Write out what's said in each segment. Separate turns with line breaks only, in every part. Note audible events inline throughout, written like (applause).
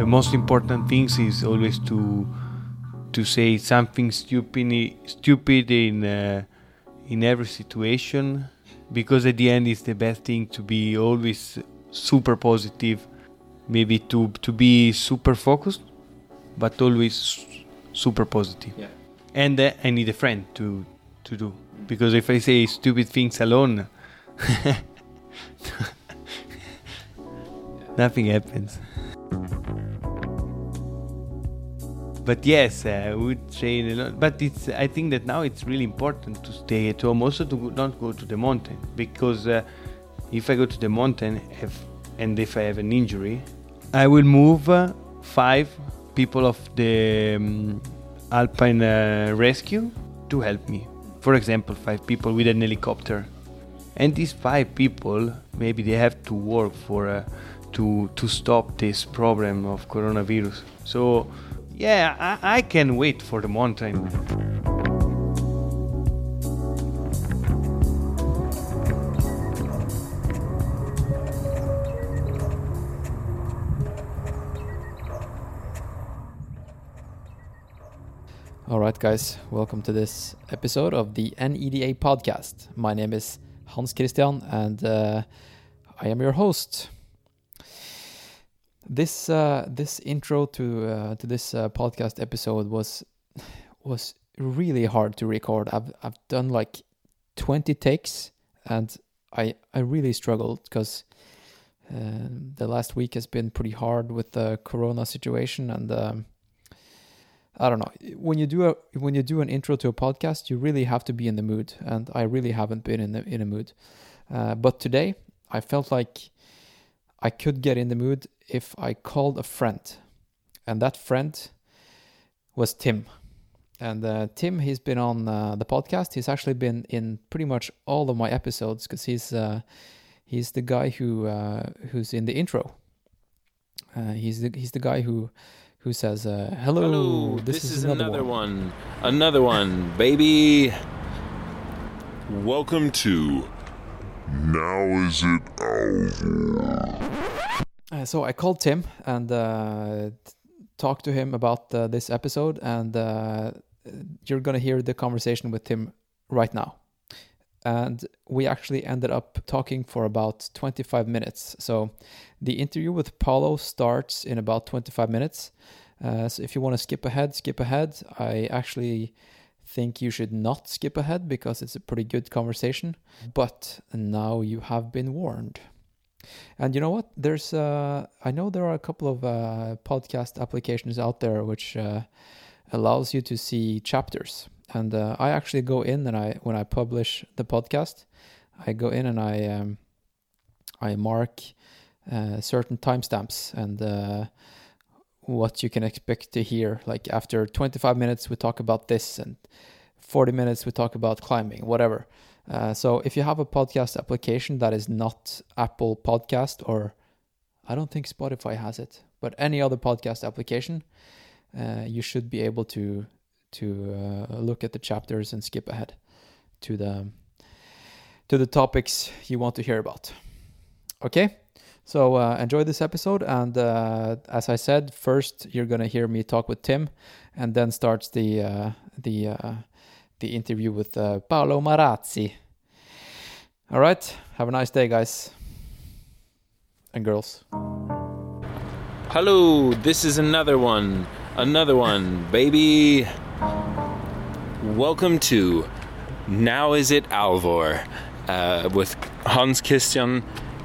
the most important things is always to to say something stupid stupid in uh, in every situation because at the end it's the best thing to be always super positive maybe to to be super focused but always super positive.
Yeah.
and uh, i need a friend to to do. Because if i say stupid things alone (laughs) nothing happens but yes uh, I would say a lot but it's i think that now it's really important to stay at home also to not go to the mountain because uh, if i go to the mountain if, and if i have an injury i will move uh, five people of the um, alpine uh, rescue to help me. For example five people with an helicopter. And these five people maybe they have to work for uh, to to stop this problem of coronavirus. So yeah I, I can wait for the mountain
All right, guys, welcome to this episode of the NEDA podcast. My name is Hans Christian, and uh, I am your host. This uh, this intro to uh, to this uh, podcast episode was was really hard to record. I've I've done like twenty takes, and I I really struggled because uh, the last week has been pretty hard with the Corona situation, and um, I don't know. When you do a when you do an intro to a podcast, you really have to be in the mood, and I really haven't been in the in a mood. Uh, but today, I felt like I could get in the mood if I called a friend, and that friend was Tim. And uh, Tim, he's been on uh, the podcast. He's actually been in pretty much all of my episodes because he's uh, he's the guy who uh, who's in the intro. Uh, he's the he's the guy who who says, uh, "Hello,
Hello, this, is, another, one. Another one, baby.
Welcome to Now Is It over?
Uh, so I called Tim and uh, talked to him about uh, this episode, and uh, you're gonna hear the conversation with Tim right now. And we actually ended up talking for about 25 minutes. So the interview with Paolo starts in about 25 minutes. Uh, so if you want to skip ahead, skip ahead. I actually think you should not skip ahead because it's a pretty good conversation. But now you have been warned. And you know what? There's uh, I know there are a couple of uh, podcast applications out there which uh, allows you to see chapters. And uh, I actually go in and I when I publish the podcast, I go in and I um, I mark uh, certain timestamps and uh, what you can expect to hear. Like after 25 minutes, we talk about this, and 40 minutes we talk about climbing, whatever. Uh, so if you have a podcast application that is not Apple Podcast or I don't think Spotify has it, but any other podcast application, uh, you should be able to to uh, look at the chapters and skip ahead to the to the topics you want to hear about. Okay, so uh, enjoy this episode, and uh, as I said, first you're gonna hear me talk with Tim, and then starts the uh, the uh, the interview with uh, Paolo Marazzi. All right, have a nice day, guys and girls.
Hello, this is another one. Another one, baby. Welcome to Now Is It Alvor uh, with Hans Christian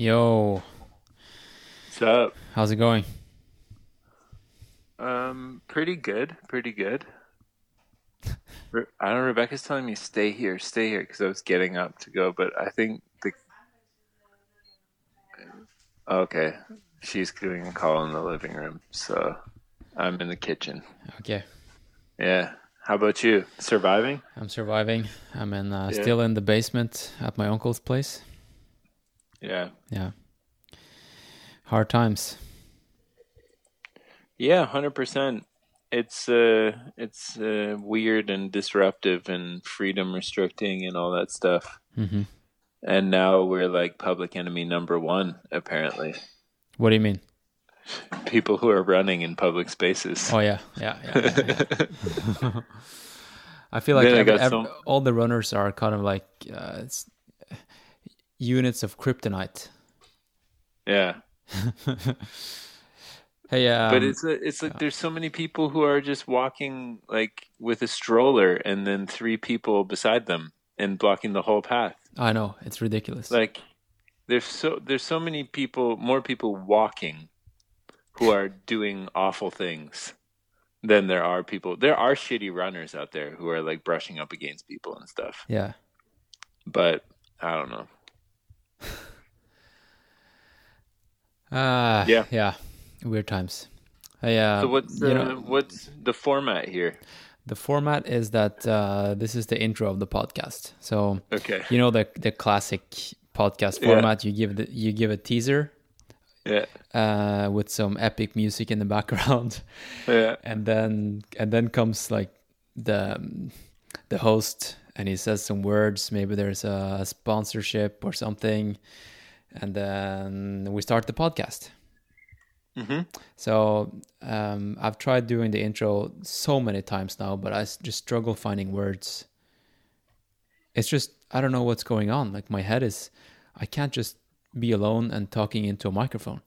Yo,
What's up?
How's it going?
Um, pretty good, pretty good. Re- I don't know. Rebecca's telling me stay here, stay here, because I was getting up to go, but I think the. Okay, she's doing a call in the living room, so I'm in the kitchen.
Okay,
Yeah. How about you? Surviving?
I'm surviving. I'm in uh,
Yeah.
still in the basement at my uncle's place.
Yeah.
Yeah, hard times.
Yeah, hundred percent. It's uh, it's uh, weird and disruptive and freedom restricting and all that stuff.
hmm
And now we're like public enemy number one, apparently.
What do you mean?
People who are running in public spaces.
Oh yeah, yeah, yeah. yeah, yeah. (laughs) (laughs) I feel like every, every- all the runners are kind of like uh, units of kryptonite.
Yeah, (laughs)
Hey, um,
but it's a, it's like there's so many people who are just walking like with a stroller and then three people beside them and blocking the whole path.
I know it's ridiculous.
Like there's so there's so many people, more people walking who are doing awful things than there are people. There are shitty runners out there who are like brushing up against people and stuff.
yeah,
But I don't know.
Uh, (sighs)
Yeah.
yeah, weird times. Hey, uh,
So what's
you
uh,
know,
what's the format here?
the format is that uh, this is the intro of the podcast. So
Okay.
you know the the classic podcast
Yeah.
format. You give the, you give a teaser
Yeah.
uh, with some epic music in the background.
Yeah. (laughs)
and then and then comes like the the host and he says some words maybe there's a sponsorship or something and then we start the podcast
Mhm.
so um, i've tried doing the intro so many times now but I just struggle finding words it's just i don't know what's going on like my head is i can't just be alone and talking into a microphone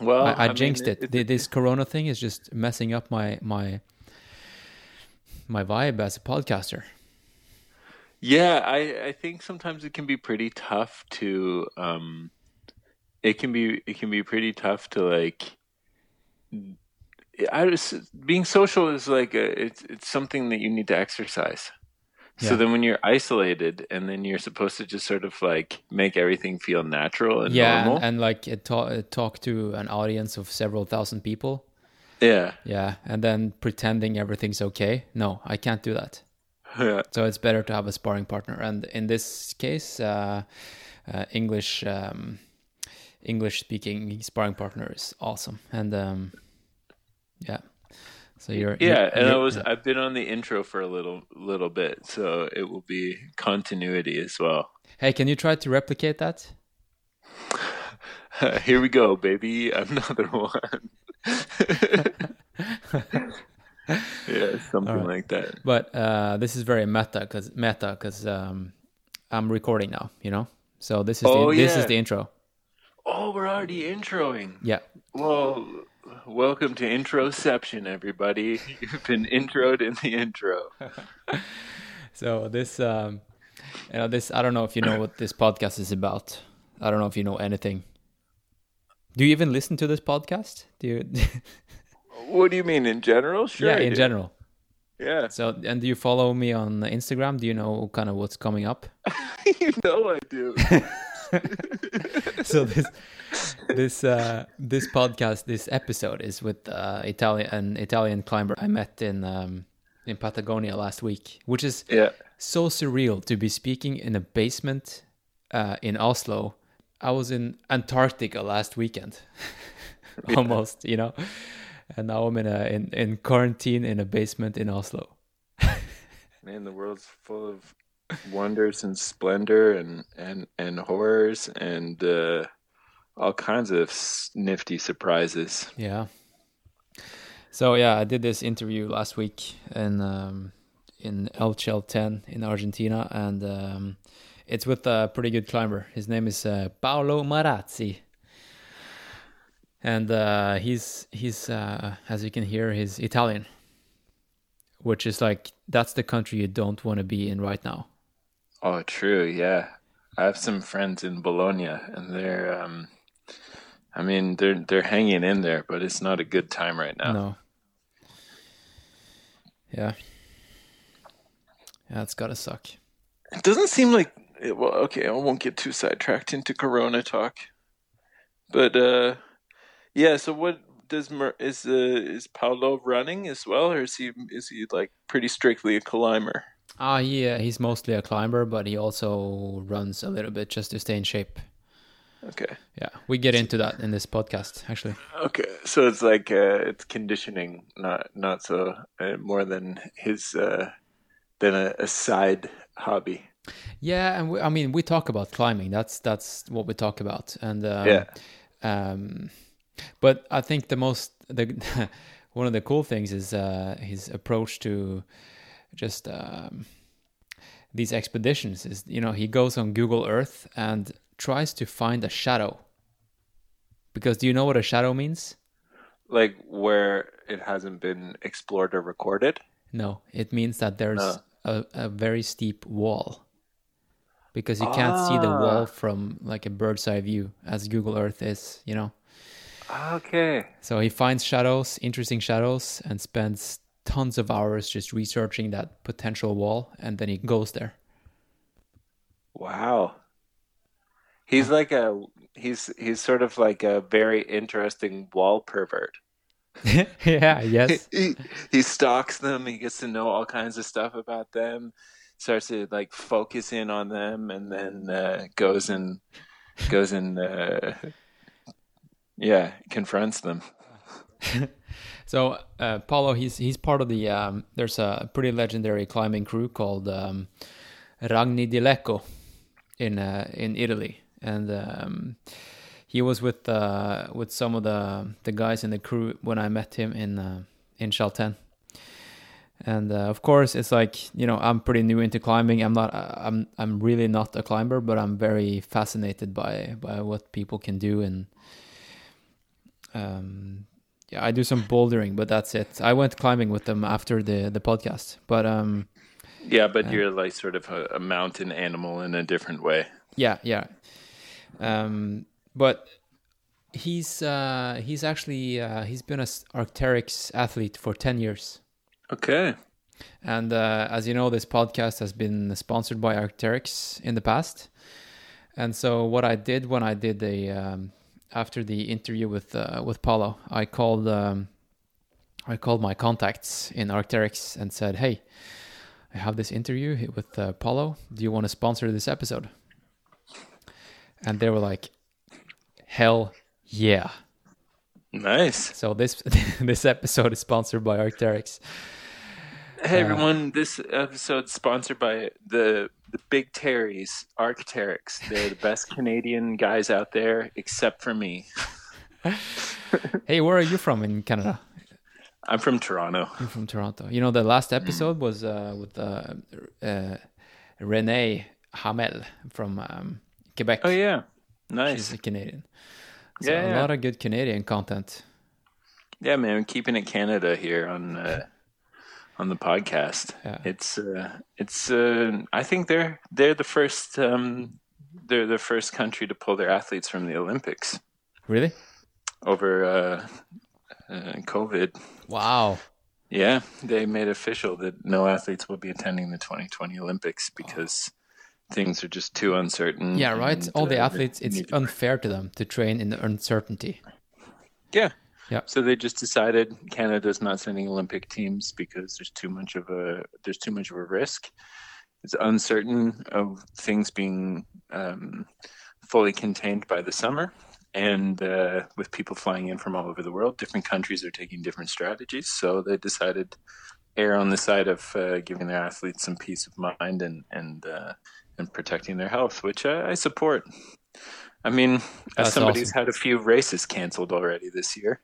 Well,
I, I,
mean,
jinxed it. The- This Corona thing is just messing up my my my vibe as a podcaster.
Yeah, I, I think sometimes it can be pretty tough to um it can be it can be pretty tough to like I was being social is like a, it's it's something that you need to exercise.
Yeah.
So then when you're isolated and then you're supposed to just sort of like make everything feel natural and
yeah, and,
normal.
and like it ta- uh, talk to an audience of several thousand people.
Yeah.
Yeah, and then pretending everything's okay. No, I can't do that. (laughs)
Yeah.
So it's better to have a sparring partner. And in this case, uh, uh, English um, English speaking sparring partner is awesome. And um, yeah, so you're
Yeah,
you're-
and I was I've been on the intro for a little little bit, so it will be continuity as well.
Hey, can you try to replicate that? (laughs)
Here we go, baby. Another (laughs) one. (laughs) yeah, something
right.
like that.
But uh, this is very meta because meta because um, I'm recording now. You know, so this is
Oh,
the, this is the intro.
Oh, we're already introing.
Yeah,
Well, welcome to Introception, everybody. (laughs) You've been introed in the intro. (laughs)
so this um, you know this I don't know if you know what this podcast is about. I don't know if you know anything. Do you even listen to this podcast? Do you? (laughs)
What do you mean in general? Sure.
yeah,
I
in
do.
general.
Yeah.
So and do you follow me on Instagram? Do you know kind of what's coming up? (laughs)
you know I do. (laughs)
so this this uh this podcast this episode is with uh italian an italian climber i met in um in patagonia last week which is
yeah.
so surreal to be speaking in a basement uh in oslo i was in antarctica last weekend (laughs) almost you know and now i'm in a in, in quarantine in a basement in oslo (laughs)
Man, the world's full of wonders and splendor and and and horrors and uh, all kinds of nifty surprises.
Yeah. So yeah, I did this interview last week in um, in El Chaltén in Argentina, and um, it's with a pretty good climber. His name is uh, Paolo Marazzi, and uh, he's he's uh, as you can hear, he's Italian, which is like that's the country you don't want to be in right now.
Oh, true. Yeah, I have some friends in Bologna, and they're um, I mean, they're they're hanging in there, but it's not a good time right now.
No. Yeah. Yeah, it's gotta suck.
It doesn't seem like it, well. Okay, I won't get too sidetracked into Corona talk, but uh, yeah. So what does Mer- is uh, is Paolo running as well, or is he is he like pretty strictly a climber?
Ah, yeah, he's mostly a climber, but he also runs a little bit just to stay in shape.
Okay.
Yeah, we get into that in this podcast, actually.
Okay, so it's like uh, it's conditioning, not not so uh, more than his uh, than a, a side hobby.
Yeah, and we, I mean, we talk about climbing. That's that's what we talk about, and um,
Yeah.
Um, but I think the most the (laughs) one of the cool things is uh, his approach to just um, these expeditions. Is you know he goes on Google Earth and tries to find a shadow. Because do you know what a shadow means?
Like where it hasn't been explored or recorded.
No, it means that there's
No.
a, a very steep wall. Because you can't see the
Ah.
wall from like a bird's eye view, as Google Earth is, you know.
Okay.
So he finds shadows, interesting shadows, and spends tons of hours just researching that potential wall, and then he goes there.
Wow. He's like a he's he's sort of like a very interesting wall pervert. (laughs)
yeah, yes. (laughs)
he, he stalks them. He gets to know all kinds of stuff about them. Starts to like focus in on them, and then uh, goes and goes and uh, yeah, confronts them. (laughs)
So uh, Paolo, he's he's part of the. Um, there's a pretty legendary climbing crew called um, Ragni di Lecco in uh, in Italy, and um, he was with uh, with some of the the guys in the crew when I met him in uh, in Chalten. And uh, of course, it's like you know I'm pretty new into climbing. I'm not. I'm I'm really not a climber, but I'm very fascinated by by what people can do and um, yeah, I do some bouldering, but that's it. I went climbing with them after the the podcast, but um,
Yeah, but you're like sort of a, a mountain animal in a different way.
yeah, yeah. Um, but he's uh, he's actually uh, he's been a Arcteryx athlete for ten years,
Okay.
and uh, as you know, this podcast has been sponsored by Arcteryx in the past. And so, what I did when I did the um, after the interview with uh, with Paolo, I called um, I called my contacts in Arcteryx and said, "Hey, I have this interview with uh, Paolo. Do you want to sponsor this episode?" And they were like, "Hell yeah!"
Nice.
So this (laughs) this episode is sponsored by Arcteryx.
Hey everyone, this episode's sponsored by the the Big Terrys, Arcteryx. They're the best Canadian guys out there, except for me. (laughs)
Hey, where are you from in Canada?
I'm from Toronto.
I'm from Toronto. You know, the last episode was uh, with uh, uh, Renee Hamel from um, Quebec.
Oh yeah, nice.
She's a Canadian. So
Yeah,
a
yeah.
lot of good Canadian content.
Yeah, man, keeping it Canada here on uh, on the podcast.
Yeah.
It's uh, it's uh, I think they're they're the first um, they're the first country to pull their athletes from the Olympics
Really?
over uh, uh, COVID.
Wow.
Yeah, they made official that no athletes will be attending the 2020 Olympics because things are just too uncertain.
Yeah, right.
and,
All the
uh,
athletes, it's
to-
unfair to them to train in the uncertainty.
Yeah.
Yeah.
So they just decided Canada's not sending Olympic teams because there's too much of a there's too much of a risk. It's uncertain of things being um, fully contained by the summer, and uh, with people flying in from all over the world, different countries are taking different strategies. So they decided err on the side of uh, giving their athletes some peace of mind and and uh, and protecting their health, which I, I support. I mean, as
That's
somebody who's
awesome.
had a few races canceled already this year,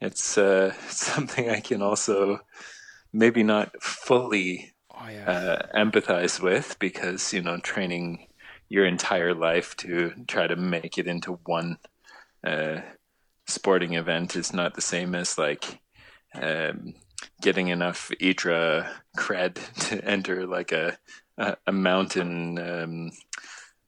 it's uh, (laughs) something I can also maybe not fully
Oh yeah.
uh, empathize with because you know training your entire life to try to make it into one uh, sporting event is not the same as like um, getting enough ITRA cred (laughs) to enter like a a, a mountain um,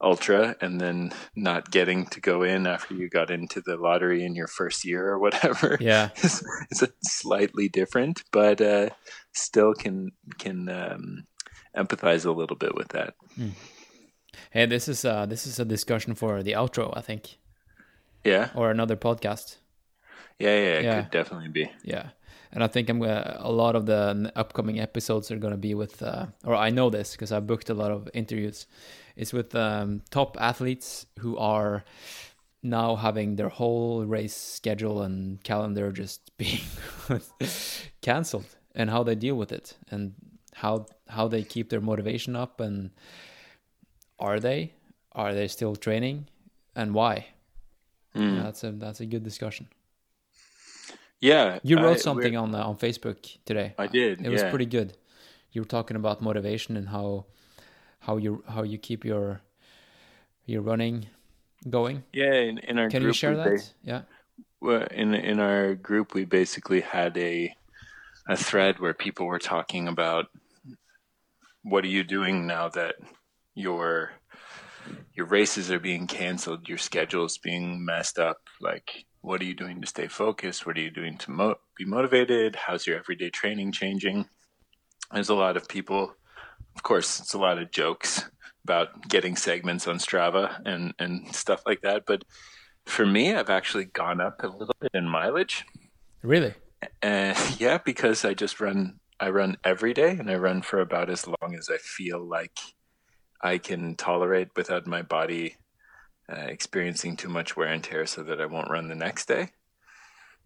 ultra and then not getting to go in after you got into the lottery in your first year or whatever. (laughs)
Yeah. (laughs)
it's, it's slightly different, but uh, still can can um, empathize a little bit with that.
Hey, this is uh this is a discussion for the outro, I think,
Yeah,
or another podcast.
yeah, yeah. It
Yeah.
could definitely be.
Yeah, and I think I'm gonna, a lot of the upcoming episodes are gonna be with, uh, or I know this because I booked a lot of interviews. It's with um, top athletes who are now having their whole race schedule and calendar just (laughs) being cancelled, and how they deal with it, and how how they keep their motivation up, and are they are they still training, and why?
Mm.
That's a that's a good discussion.
Yeah,
You wrote
I-
something on uh, on Facebook today.
I did.
It was
yeah.
pretty good. You were talking about motivation and how how you how you keep your your running going.
Yeah, in, in our
Can
group,
you share
we
that? Yeah.
well, in in our group, we basically had a a thread where people were talking about what are you doing now that your your races are being canceled, your schedule's being messed up. Like, what are you doing to stay focused? What are you doing to mo- be motivated? How's your everyday training changing? There's a lot of people. Of course, it's a lot of jokes about getting segments on Strava and and stuff like that, but for me, I've actually gone up a little bit in mileage.
Really?
Uh, yeah, because I just run. I run every day, and I run for about as long as I feel like I can tolerate without my body uh, experiencing too much wear and tear, so that I won't run the next day.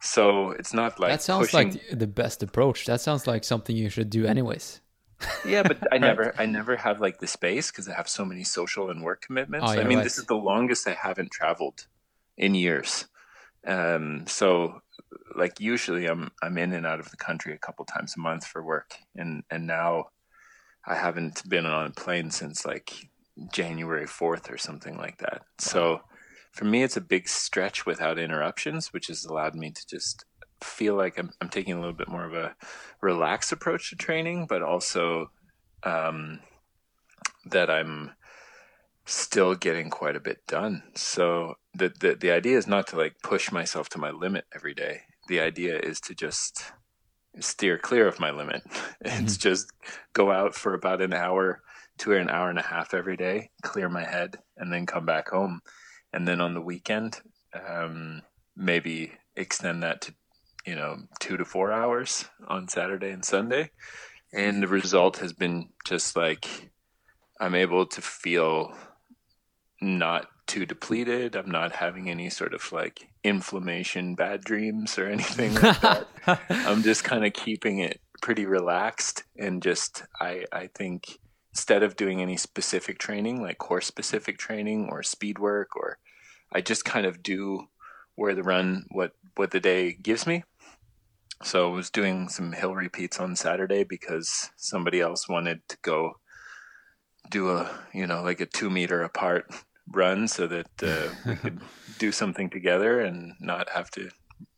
So it's not like
that sounds
pushing-
like the best approach. That sounds like something you should do anyways. (laughs)
yeah, but I (laughs) never, I never have like the space because I have so many social and work commitments.
Oh, yeah,
I mean,
right.
this is the longest I haven't traveled in years. Um, so like usually I'm I'm in and out of the country a couple times a month for work, and and now I haven't been on a plane since like January fourth or something like that. So for me, it's a big stretch without interruptions, which has allowed me to just feel like I'm, I'm taking a little bit more of a relaxed approach to training, but also um, that I'm still getting quite a bit done. So the, the the idea is not to like push myself to my limit every day. The idea is to just steer clear of my limit. (laughs) It's just go out for about an hour to an hour and a half every day, clear my head, and then come back home. And then on the weekend, um, maybe extend that to you know two to four hours on Saturday and Sunday. And the result has been just like I'm able to feel not too depleted. I'm not having any sort of like inflammation, bad dreams, or anything like that. (laughs) I'm just kind of keeping it pretty relaxed and just I I think instead of doing any specific training like course specific training or speed work or I just kind of do where the run what what the day gives me. So I was doing some hill repeats on Saturday because somebody else wanted to go do a you know like a two meter apart run so that uh, we (laughs) could do something together and not have to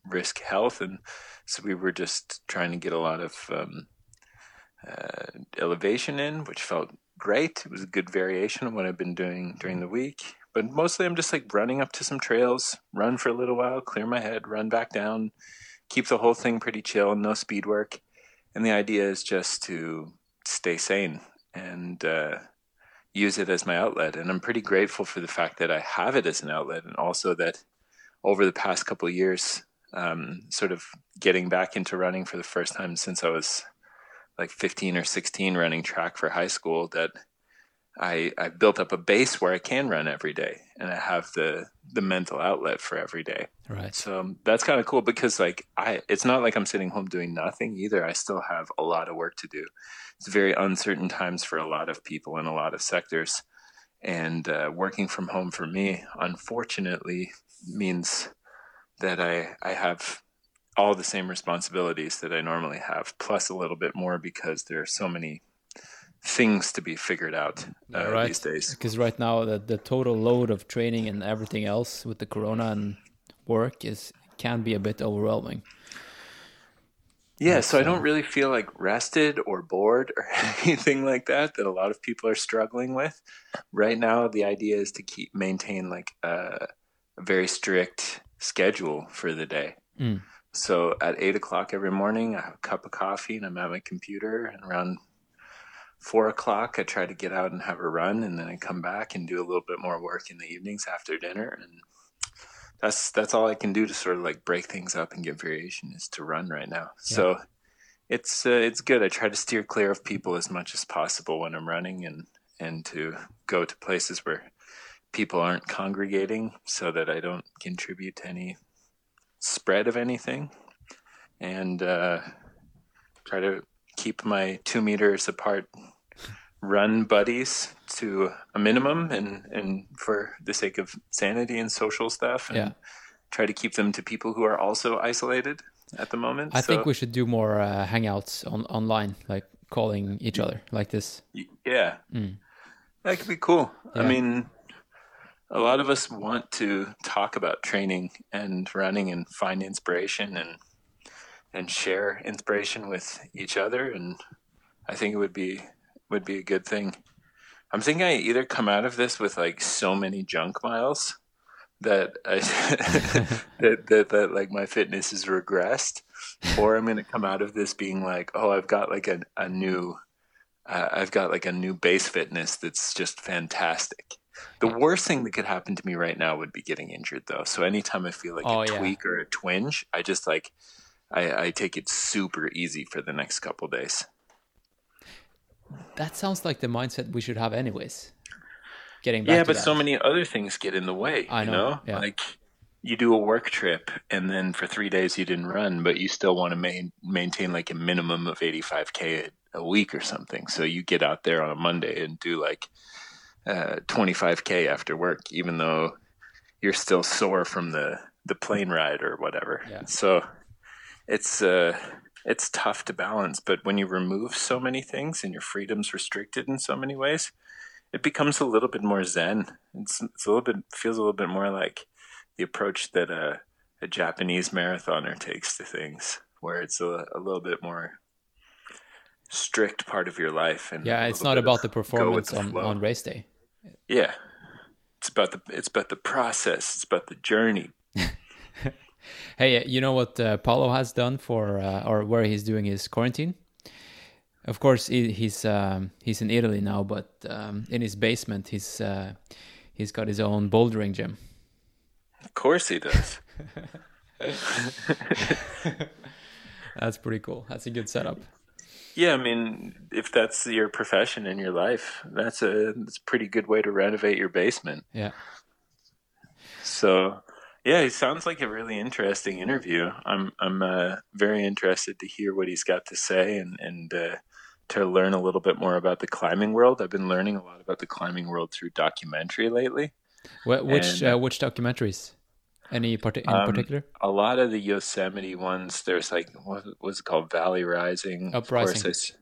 risk health and so we were just trying to get a lot of um, uh, elevation in which felt great. It was a good variation of what i've been doing during the week. But mostly i'm just like running up to some trails run for a little while clear my head run back down keep the whole thing pretty chill and no speed work. And the idea is just to stay sane and uh, use it as my outlet. And I'm pretty grateful for the fact that I have it as an outlet, and also that over the past couple of years, um, sort of getting back into running for the first time since I was like 15 or 16, running track for high school, that I I built up a base where I can run every day, and I have the the mental outlet for every day.
Right.
So um, that's kind of cool because like I it's not like I'm sitting home doing nothing either. I still have a lot of work to do. It's very uncertain times for a lot of people in a lot of sectors. And uh, working from home for me, unfortunately, means that I I have all the same responsibilities that I normally have, plus a little bit more because there are so many things to be figured out uh,
right.
these days.
Because right now the the total load of training and everything else with the corona and work is can be a bit overwhelming.
Yeah, so I don't really feel like rested or bored or (laughs) anything like that that a lot of people are struggling with. Right now, the idea is to keep maintain like a, a very strict schedule for the day.
Mm.
So at eight o'clock every morning, I have a cup of coffee and I'm at my computer. And around four o'clock, I try to get out and have a run, and then I come back and do a little bit more work in the evenings after dinner. And that's that's all I can do to sort of like break things up and get variation is to run right now. So it's uh, it's good. I try to steer clear of people as much as possible when I'm running, and and to go to places where people aren't congregating, so that I don't contribute to any spread of anything, and uh, try to keep my two meters apart run buddies to a minimum and and for the sake of sanity and social stuff and
Yeah.
try to keep them to people who are also isolated at the moment
I
So-
think we should do more uh, hangouts on online, like calling each other like this.
Yeah.
Mm.
That could be cool. I mean, a lot of us want to talk about training and running and find inspiration and and share inspiration with each other and I think it would be would be a good thing. I'm thinking I either come out of this with like so many junk miles that I (laughs) that, that that like my fitness is regressed or I'm going to come out of this being like, oh, I've got like a, a new uh, I've got like a new base fitness that's just fantastic. The worst thing that could happen to me right now would be getting injured, though. So anytime I feel like
Oh,
a
yeah.
tweak or a twinge, I just like I, I take it super easy for the next couple days.
That sounds like the mindset we should have, anyways. Getting back
Yeah, but
that.
so many other things get in the way.
I
you
know,
know,
yeah.
like you do a work trip and then for three days you didn't run, but you still want to main, maintain like a minimum of 85k a, a week or something. So you get out there on a Monday and do like uh, 25k after work, even though you're still sore from the the plane ride or whatever.
Yeah.
So it's uh it's tough to balance, but when you remove so many things and your freedom's restricted in so many ways, it becomes a little bit more zen. It's, it's a little bit feels a little bit more like the approach that a, a Japanese marathoner takes to things, where it's a, a little bit more strict part of your life. And
yeah, it's not about the performance
the
on, on race day.
Yeah, it's about the it's about the process. It's about the journey. (laughs)
Hey, you know what uh, Paolo has done for, uh, or where he's doing his quarantine? Of course, he, he's um, he's in Italy now, but um, in his basement, he's uh, he's got his own bouldering gym.
Of course he does. (laughs)
That's pretty cool. That's a good setup.
Yeah, I mean, if that's your profession in your life, that's a that's a pretty good way to renovate your basement.
Yeah.
So, yeah, it sounds like a really interesting interview. I'm I'm uh, very interested to hear what he's got to say and and uh, to learn a little bit more about the climbing world. I've been learning a lot about the climbing world through documentary lately.
Wh- which
And-
uh, which documentaries? Any parti- in
Um,
particular?
A lot of the Yosemite ones, there's like what was it called, Valley Rising, Of
Uprising.
course, I s-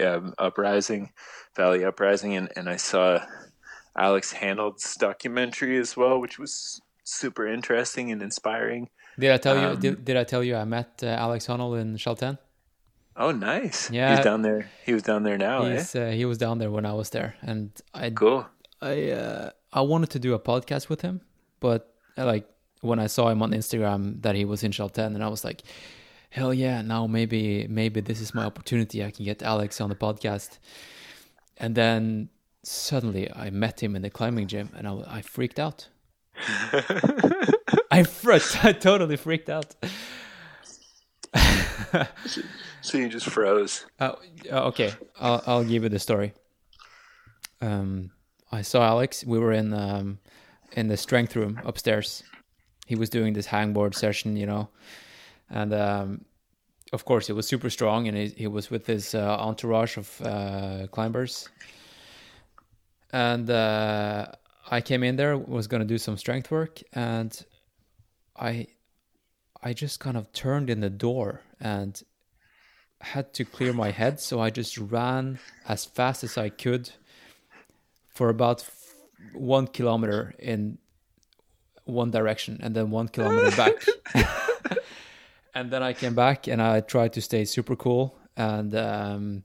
yeah, Uprising, Valley Uprising, and and I saw Alex Honnold's documentary as well, which was super interesting and inspiring.
Did I tell you?
um,
Did, did I tell you I met uh, Alex Honnold in Chalten?
Oh, nice!
Yeah.
he's down there. He was down there now. Eh?
Uh, he was down there when I was there, and I
Cool.
I uh, I wanted to do a podcast with him, but like when I saw him on Instagram that he was in Chalten, and I was like, hell yeah! Now maybe maybe this is my opportunity. I can get Alex on the podcast. And then suddenly I met him in the climbing gym, and I, I freaked out. (laughs) I freaked. (laughs) I totally freaked out. (laughs)
So you just froze.
Uh, uh, okay, I'll, I'll give you the story. Um, I saw Alex. We were in um, in the strength room upstairs. He was doing this hangboard session, you know, and um, of course he was super strong, and he, he was with his uh, entourage of uh, climbers. And uh, I came in there, was gonna do some strength work, and I I just kind of turned in the door and had to clear my head, so I just ran as fast as I could for about one kilometer in one direction and then one kilometer back. (laughs) and then I came back and I tried to stay super cool and um,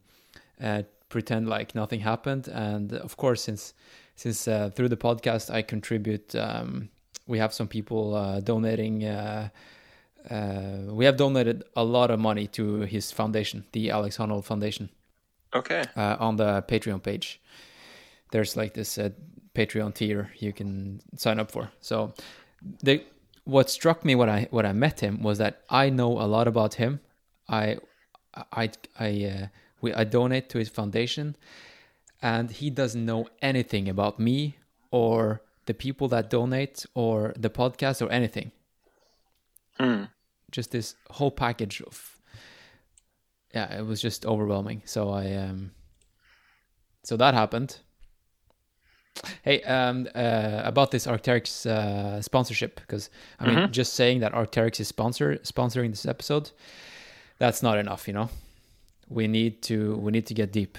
uh, pretend like nothing happened. And of course, since since uh, through the podcast I contribute, um, we have some people uh, donating. Uh, uh, we have donated a lot of money to his foundation, the Alex Honnold Foundation,
Okay.
uh, on the Patreon page. There's like this uh, Patreon tier you can sign up for. So, the what struck me when I when I met him was that I know a lot about him. I I I uh, we I donate to his foundation, and he doesn't know anything about me or the people that donate or the podcast or anything.
Hmm.
Just this whole package of yeah, it was just overwhelming. So I um so that happened. Hey, um, uh, about this Arcteryx uh, sponsorship, because I mean, just saying that Arcteryx is sponsor sponsoring this episode, that's not enough. You know, we need to we need to get deep.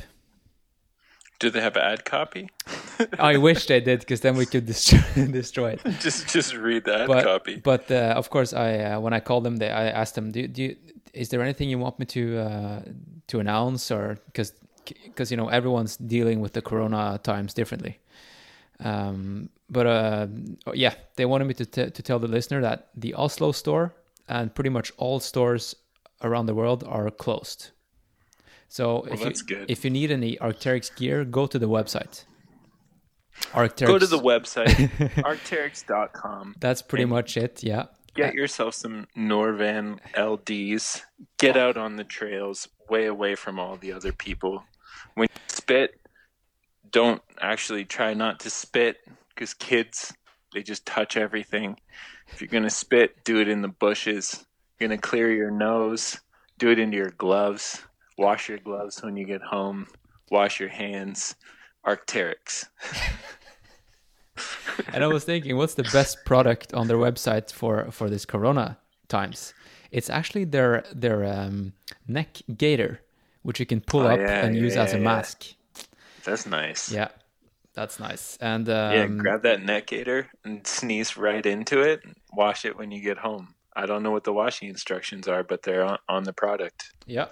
Do they have ad copy? (laughs)
I wish they did, because then we could destroy, (laughs) destroy it. (laughs)
just just read the ad
But
copy.
but uh, of course, I uh, when I called them, they I asked them, do, do you, is there anything you want me to uh, to announce or because because you know everyone's dealing with the Corona times differently. Um, but uh, yeah, they wanted me to t- to tell the listener that the Oslo store and pretty much all stores around the world are closed. So if you if you need any Arcteryx gear, go to the website. Arcteryx.
Go to the website (laughs) arcteryx.com.
That's pretty much it. Yeah.
Get yourself some Norvan LDs. Get out on the trails, way away from all the other people. When you spit, don't actually try not to spit because kids, they just touch everything. If you're going to spit, do it in the bushes. You're going to clear your nose, do it into your gloves. Wash your gloves when you get home. Wash your hands. Arcteryx. (laughs)
and I was thinking, what's the best product on their website for for this Corona times? It's actually their their um, neck gaiter, which you can pull
Oh,
up
yeah,
and
yeah,
use as a
yeah, yeah.
mask.
That's nice.
Yeah, that's nice. And um,
Yeah, grab that neck gaiter and sneeze right into it. Wash it when you get home. I don't know what the washing instructions are, but they're on, on the product.
yeah,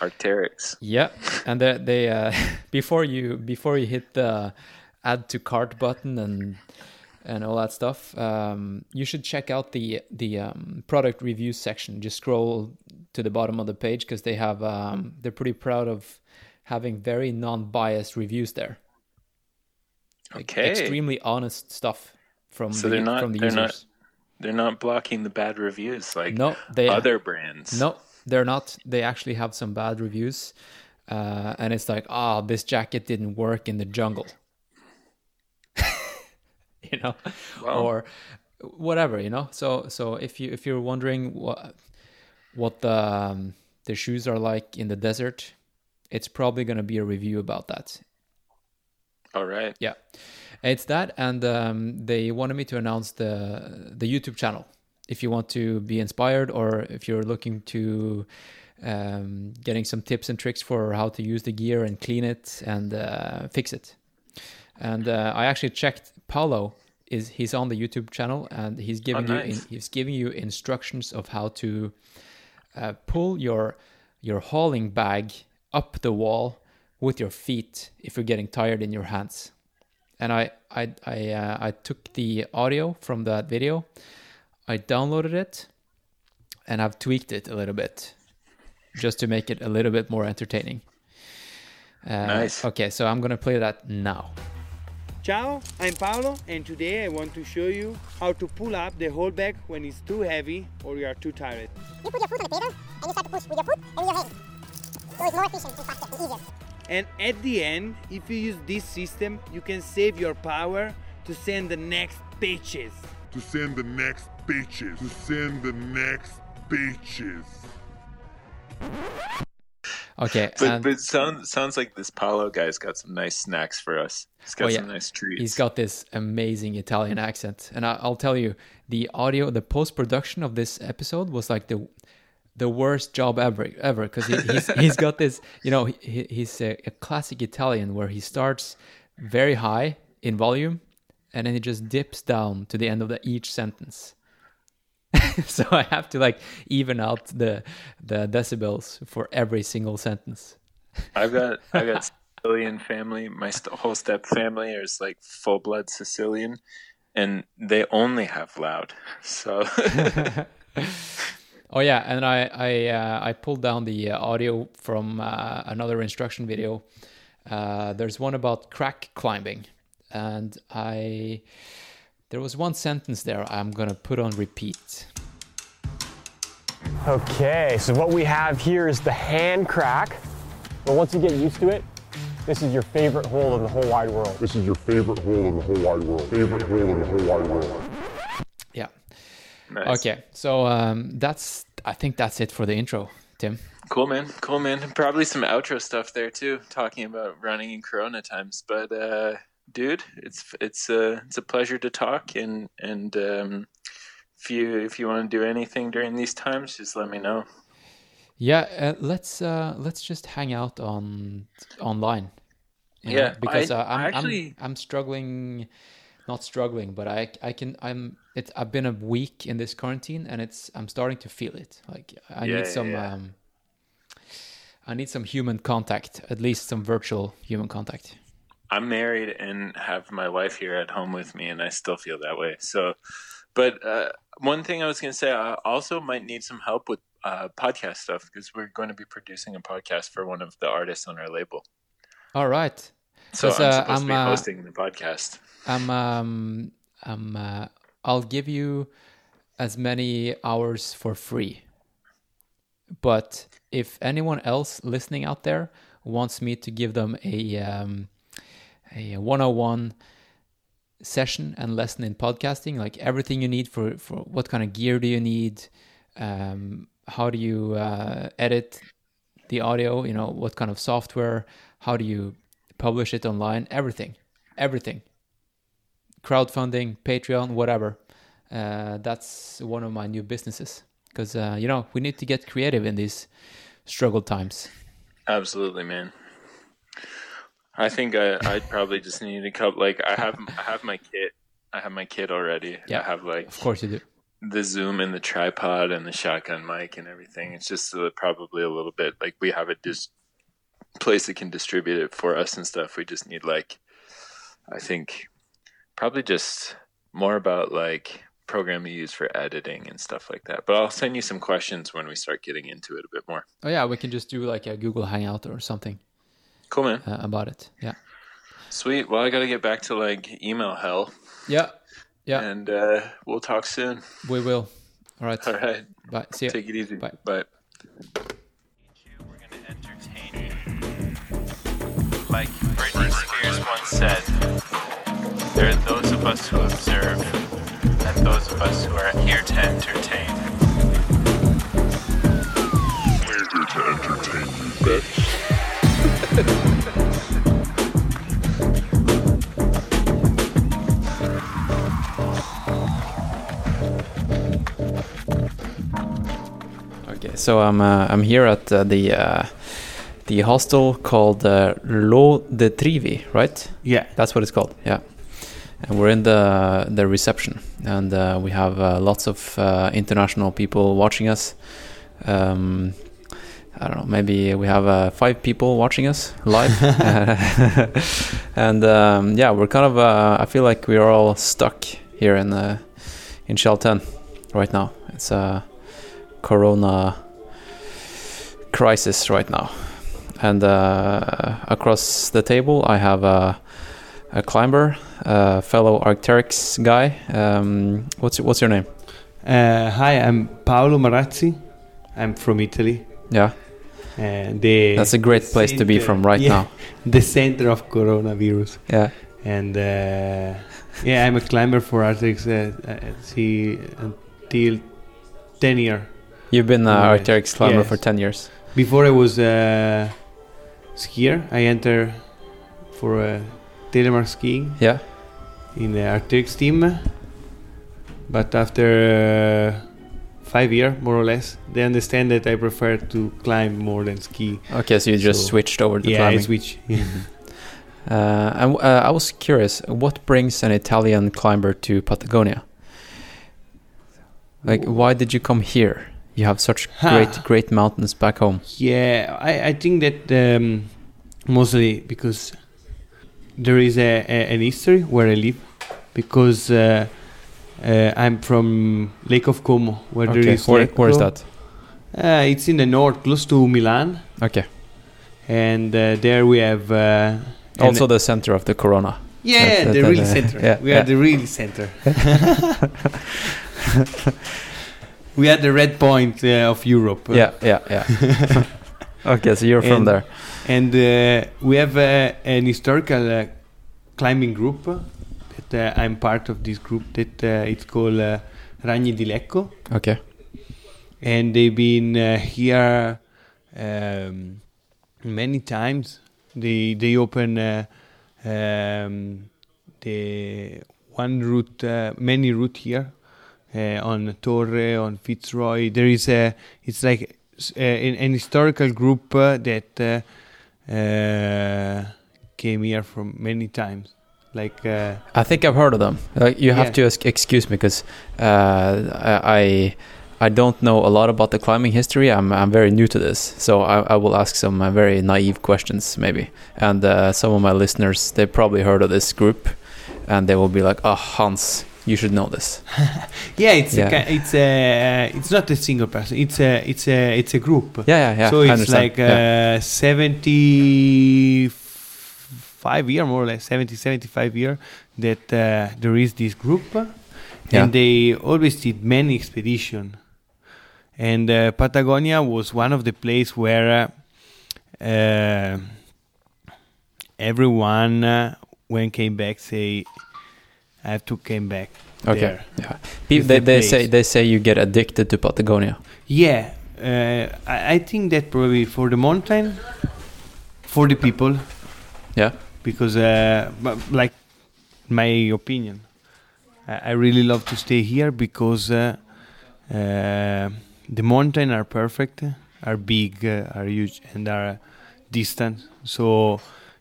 Arcteryx.
yeah. And they, they uh, (laughs) before you before you hit the add to cart button and and all that stuff, um, you should check out the the um, product reviews section. Just scroll to the bottom of the page because they have um, they're pretty proud of having very non-biased reviews there. Like,
Okay.
extremely honest stuff from
So
the
they're not-
from the
they're not
users.
They're not blocking the bad reviews like
no, they
other brands.
No, they're not. They actually have some bad reviews, uh, and it's like, oh, this jacket didn't work in the jungle, (laughs) you know,
Wow.
or whatever, you know. So, so if you if you're wondering what what the um, the shoes are like in the desert, it's probably going to be a review about that.
All right.
Yeah, it's that, and um, they wanted me to announce the the YouTube channel. If you want to be inspired, or if you're looking to um, getting some tips and tricks for how to use the gear and clean it and uh, fix it. And uh, I actually checked. Paolo is he's on the YouTube channel, and he's giving
Oh,
you in, he's giving you instructions of how to uh, pull your your hauling bag up the wall with your feet if you're getting tired in your hands. And I I I uh, I took the audio from that video, I downloaded it, and I've tweaked it a little bit, just to make it a little bit more entertaining. Uh,
Nice.
Okay, so I'm gonna play that now.
Ciao, I'm Paolo, and today I want to show you how to pull up the whole bag when it's too heavy or you are too tired.
You put your foot on the pedal and you start to push with your foot and with your hands. So it's more efficient and faster and easier.
And at the end, if you use this system, you can save your power to send the next pitches.
To send the next pitches. To send the next pitches.
Okay,
But,
and
but sounds sounds like this Paolo guy's got some nice snacks for us. He's got
Oh, yeah.
some nice treats.
he's got this amazing Italian accent, and I, I'll tell you, the audio, the post production of this episode was like the the worst job ever, ever, because he, he's (laughs) he's got this, you know, he, he's a, a classic Italian where he starts very high in volume, and then he just dips down to the end of the each sentence. (laughs) so I have to like even out the the decibels for every single sentence.
I've got (laughs) I've got Sicilian family. My st- whole step family is like full blood Sicilian, and they only have loud. So
Oh yeah, and I I uh, I pulled down the uh, audio from uh, another instruction video. Uh, there's one about crack climbing, and I there was one sentence there I'm gonna put on repeat.
Okay, so what we have here is the hand crack. But once you get used to it, this is your favorite hole in the whole wide world.
This is your favorite hole in the whole wide world. Favorite hole in the whole wide world.
Yeah.
nice.
Okay, so um, that's I think that's it for the intro, Tim.
Cool, man. Cool, man. Probably some outro stuff there too, talking about running in Corona times. But uh, dude, it's it's uh, it's a pleasure to talk, and and um, if you if you want to do anything during these times, just let me know.
Yeah, uh, let's uh, let's just hang out on online. you know,
Yeah,
because
I-
uh, I'm,
I actually-
I'm I'm struggling, not struggling, but I I can I'm it's I've been a week in this quarantine and it's I'm starting to feel it. Like I
Yeah,
need some
yeah.
um, I need some human contact, at least some virtual human contact.
I'm married and have my wife here at home with me, and I still feel that way. So, but uh, one thing I was going to say, I also might need some help with uh, podcast stuff because we're going to be producing a podcast for one of the artists on our label.
All right.
So I'm
uh,
supposed to be
I'm, uh,
hosting the podcast.
I'm um I'm uh, I'll give you as many hours for free. But if anyone else listening out there wants me to give them a um, a 101 session and lesson in podcasting, like everything you need for for what kind of gear do you need, um, how do you uh, edit the audio, you know, what kind of software, how do you publish it online, everything, everything crowdfunding, Patreon, whatever. Uh, that's one of my new businesses because uh, you know we need to get creative in these struggle times.
Absolutely, man. I think I I probably just need a couple. Like I have I have my kit. I have my kit already.
Yeah.
I have like
Of course you do.
the Zoom and the tripod and the shotgun mic and everything. It's just uh, probably a little bit like we have a dis- place that can distribute it for us and stuff. We just need like, I think, probably just more about like program you use for editing and stuff like that. But I'll send you some questions when we start getting into it a bit more.
Oh yeah, we can just do like a Google Hangout or something
Cool, man.
uh, about it. Yeah.
Sweet. Well, I got to get back to like email hell,
Yeah. Yeah.
and uh, we'll talk soon.
We will. All right.
All right.
Bye. See you.
Take it easy.
Bye.
Bye. We're going to entertain you. Like Britney Spears once said, there are those of us who observe and those of us who are here to entertain.
We're here to entertain you, bitch.
Okay, so I'm uh, I'm here at uh, the uh, the hostel called uh, Lo de Trivi, right?
Yeah.
That's what it's called. Yeah, and we're in the the reception, and uh, we have uh, lots of uh, international people watching us. Um, I don't know. Maybe we have uh, five people watching us live, (laughs) (laughs) and um, yeah, we're kind of. Uh, I feel like we are all stuck here in uh, in Chalten right now. It's a Corona crisis right now, and uh, across the table I have a, a climber, a fellow Arc'teryx guy. Um, what's what's your name?
Uh, hi, I'm Paolo Marazzi. I'm from Italy.
Yeah,
And the
that's a great place to be from right
yeah,
now. (laughs)
The center of coronavirus.
Yeah.
And uh, yeah, I'm a climber for Arc'teryx uh, uh, see, until 10 year.
You've been an. Arc'teryx climber
Yes.
for ten years.
Before I was a skier, I entered for uh, telemark skiing
Yeah.
in the Arc'teryx team. But after uh, five years, more or less, they understand that I prefer to climb more than ski.
Okay, so you just
So-
switched over to
yeah, I
climbing.
switch. Yeah. (laughs)
Uh, and uh, I was curious, what brings an Italian climber to Patagonia? Like, why did you come here? You have such great, great mountains back home.
Yeah, I, I think that um, mostly because there is a, a an history where I live, because uh, uh, I'm from Lake of Como, where there is
where, where is that?
Uh, it's in the north, close to Milan,
Okay.
and uh, there we have uh,
Also the center of the Corona.
yeah,
that-
the
that-
real
uh,
center.
yeah,
we
yeah.
are the real center. (laughs) we are the red point uh, of Europe.
Yeah, yeah, yeah. (laughs) okay, so you're from
And-
there.
And uh, we have uh, an historical uh, climbing group that uh, I'm part of this group that uh, it's called uh, Ragni di Lecco.
Okay.
and they've been uh, here um, many times. They they open uh, um, the one route uh, many route here uh, on Torre on Fitzroy. There is a it's like an, an historical group uh, that uh, uh, came here from many times like uh,
I think I've heard of them. Like, you have
Yeah.
to ex- excuse me because uh, I I don't know a lot about the climbing history. I'm I'm very new to this, so I, I will ask some uh, very naive questions maybe. And uh, some of my listeners they probably heard of this group, and they will be like, "Oh, Hans, you should know this." (laughs)
yeah it's
Yeah.
A, it's a it's not a single person it's a it's a it's a group
Yeah, yeah, yeah.
so it's like
yeah.
uh, 75 year more or less 70 75 year that uh, there is this group uh,
Yeah.
and they always did many expedition and uh, patagonia was one of the place where uh, uh, everyone uh, when came back say i have to came back
okay.
there.
Yeah. Pe-
It's
they
the
they say they say you get addicted to Patagonia.
Yeah, uh, I, I think that probably for the mountain, for the people.
Yeah.
Because, uh, like, my opinion, I, I really love to stay here because uh, uh, the mountain are perfect, are big, uh, are huge, and are distant. So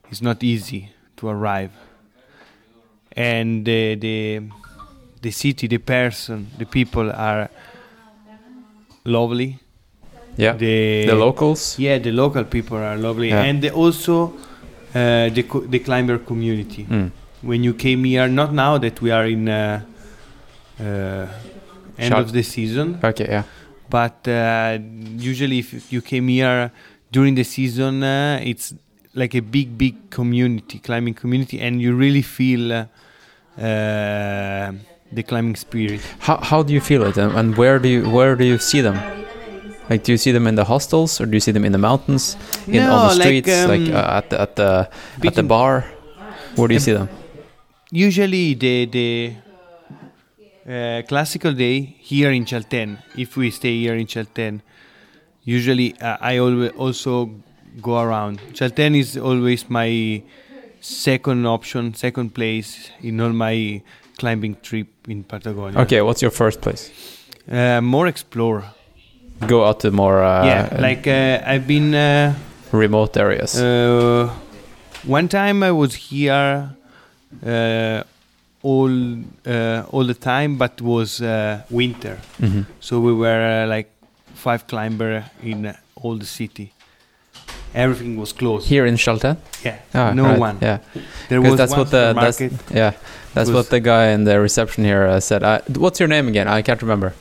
it's not easy to arrive. And the the the city, the person, the people are lovely.
Yeah.
The,
the locals.
yeah, the local people are lovely,
Yeah.
and the, also uh, the co- the climber community.
Mm.
When you came here, not now that we are in uh, uh, end
Shut-
of the season,
Okay. Yeah.
but uh, usually if you came here during the season, uh, it's like a big, big community, climbing community, and you really feel uh, the climbing spirit.
How how do you feel it, and, and where do you where do you see them? Like, do you see them in the hostels, or do you see them in the mountains, in on the streets, like,
um,
uh, at the at the at the bar? Where do you
Um,
see them?
usually the the uh, classical day here in Chalten, if we stay here in Chalten, usually uh, I always also go around. Chalten is always my second option, second place in all my climbing trip in Patagonia.
Okay, what's your first place?
uh, more explore.
Go out to more uh,
yeah, like uh, I've been. Uh,
remote areas.
Uh, one time I was here uh, all uh, all the time, but was uh, winter,
Mhm.
so we were uh, like five climber in all the city. Everything was closed.
Here in Chalten?
Yeah,
Ah,
no
right,
one.
Yeah,
There was
that's
one
what the that's yeah that's what the guy in the reception here uh, said. Uh, what's your name again? I can't remember.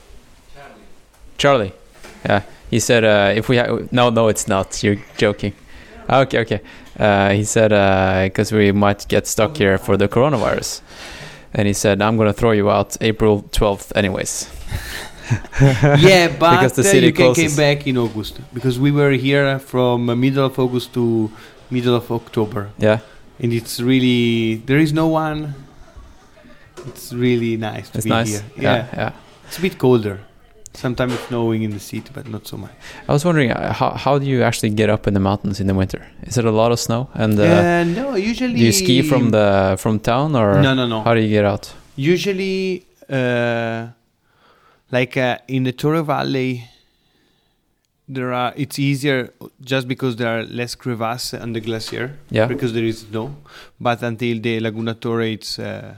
Charlie. Yeah, he said uh, if we ha- no no it's not. You're joking. Ah, Okay okay. Uh, he said because we might get stuck here for the coronavirus, and he said I'm gonna throw you out April 12th anyways. (laughs)
yeah, but
Because the
uh,
city
you can came back in August because we were here from uh, middle of August to middle of October.
Yeah,
and it's really there is no one. It's really nice to
it's
be
nice.
here.
Yeah, yeah.
it's a bit colder. Sometimes it's snowing in the city, but not so much.
I was wondering uh, how how do you actually get up in the mountains in the winter? Is it a lot of snow? And uh,
Uh, no, usually.
do you ski from the from town or
No, no, no.
how do you get out?
Usually, uh, like uh, in the Torre Valley, there are. It's easier just because there are less crevasses on the glacier.
Yeah.
Because there is snow, but until the Laguna Torre, it's uh,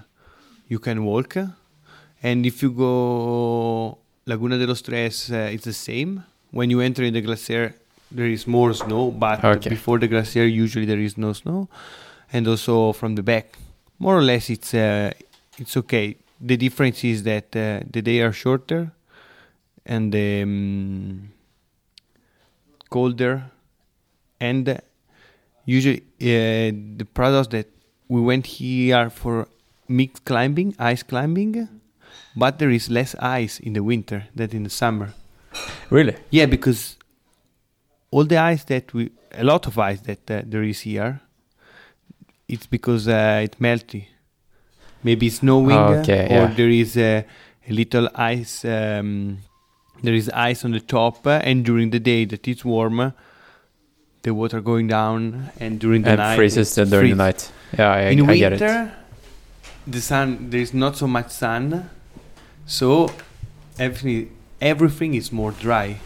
you can walk, and if you go Laguna de los Tres uh, it's the same. When you enter in the glacier, there is more snow, but
Okay.
before the glacier, usually there is no snow, and also from the back, more or less, it's uh, it's okay. The difference is that uh, the day are shorter, and um, colder, and usually uh, the products that we went here for mixed climbing, ice climbing, but there is less ice in the winter than in the summer.
Really?
Yeah, because all the ice that we, a lot of ice that uh, there is here, it's because uh, it's melty. Maybe snowing, uh,
Okay,
or
yeah.
there is uh, a little ice. Um, there is ice on the top, uh, and during the day that it's warm, uh, the water going down, and during the
and
night
freezes
it
during the night. Yeah, I,
in
I get it.
winter, the sun there is not so much sun, so everything everything is more dry.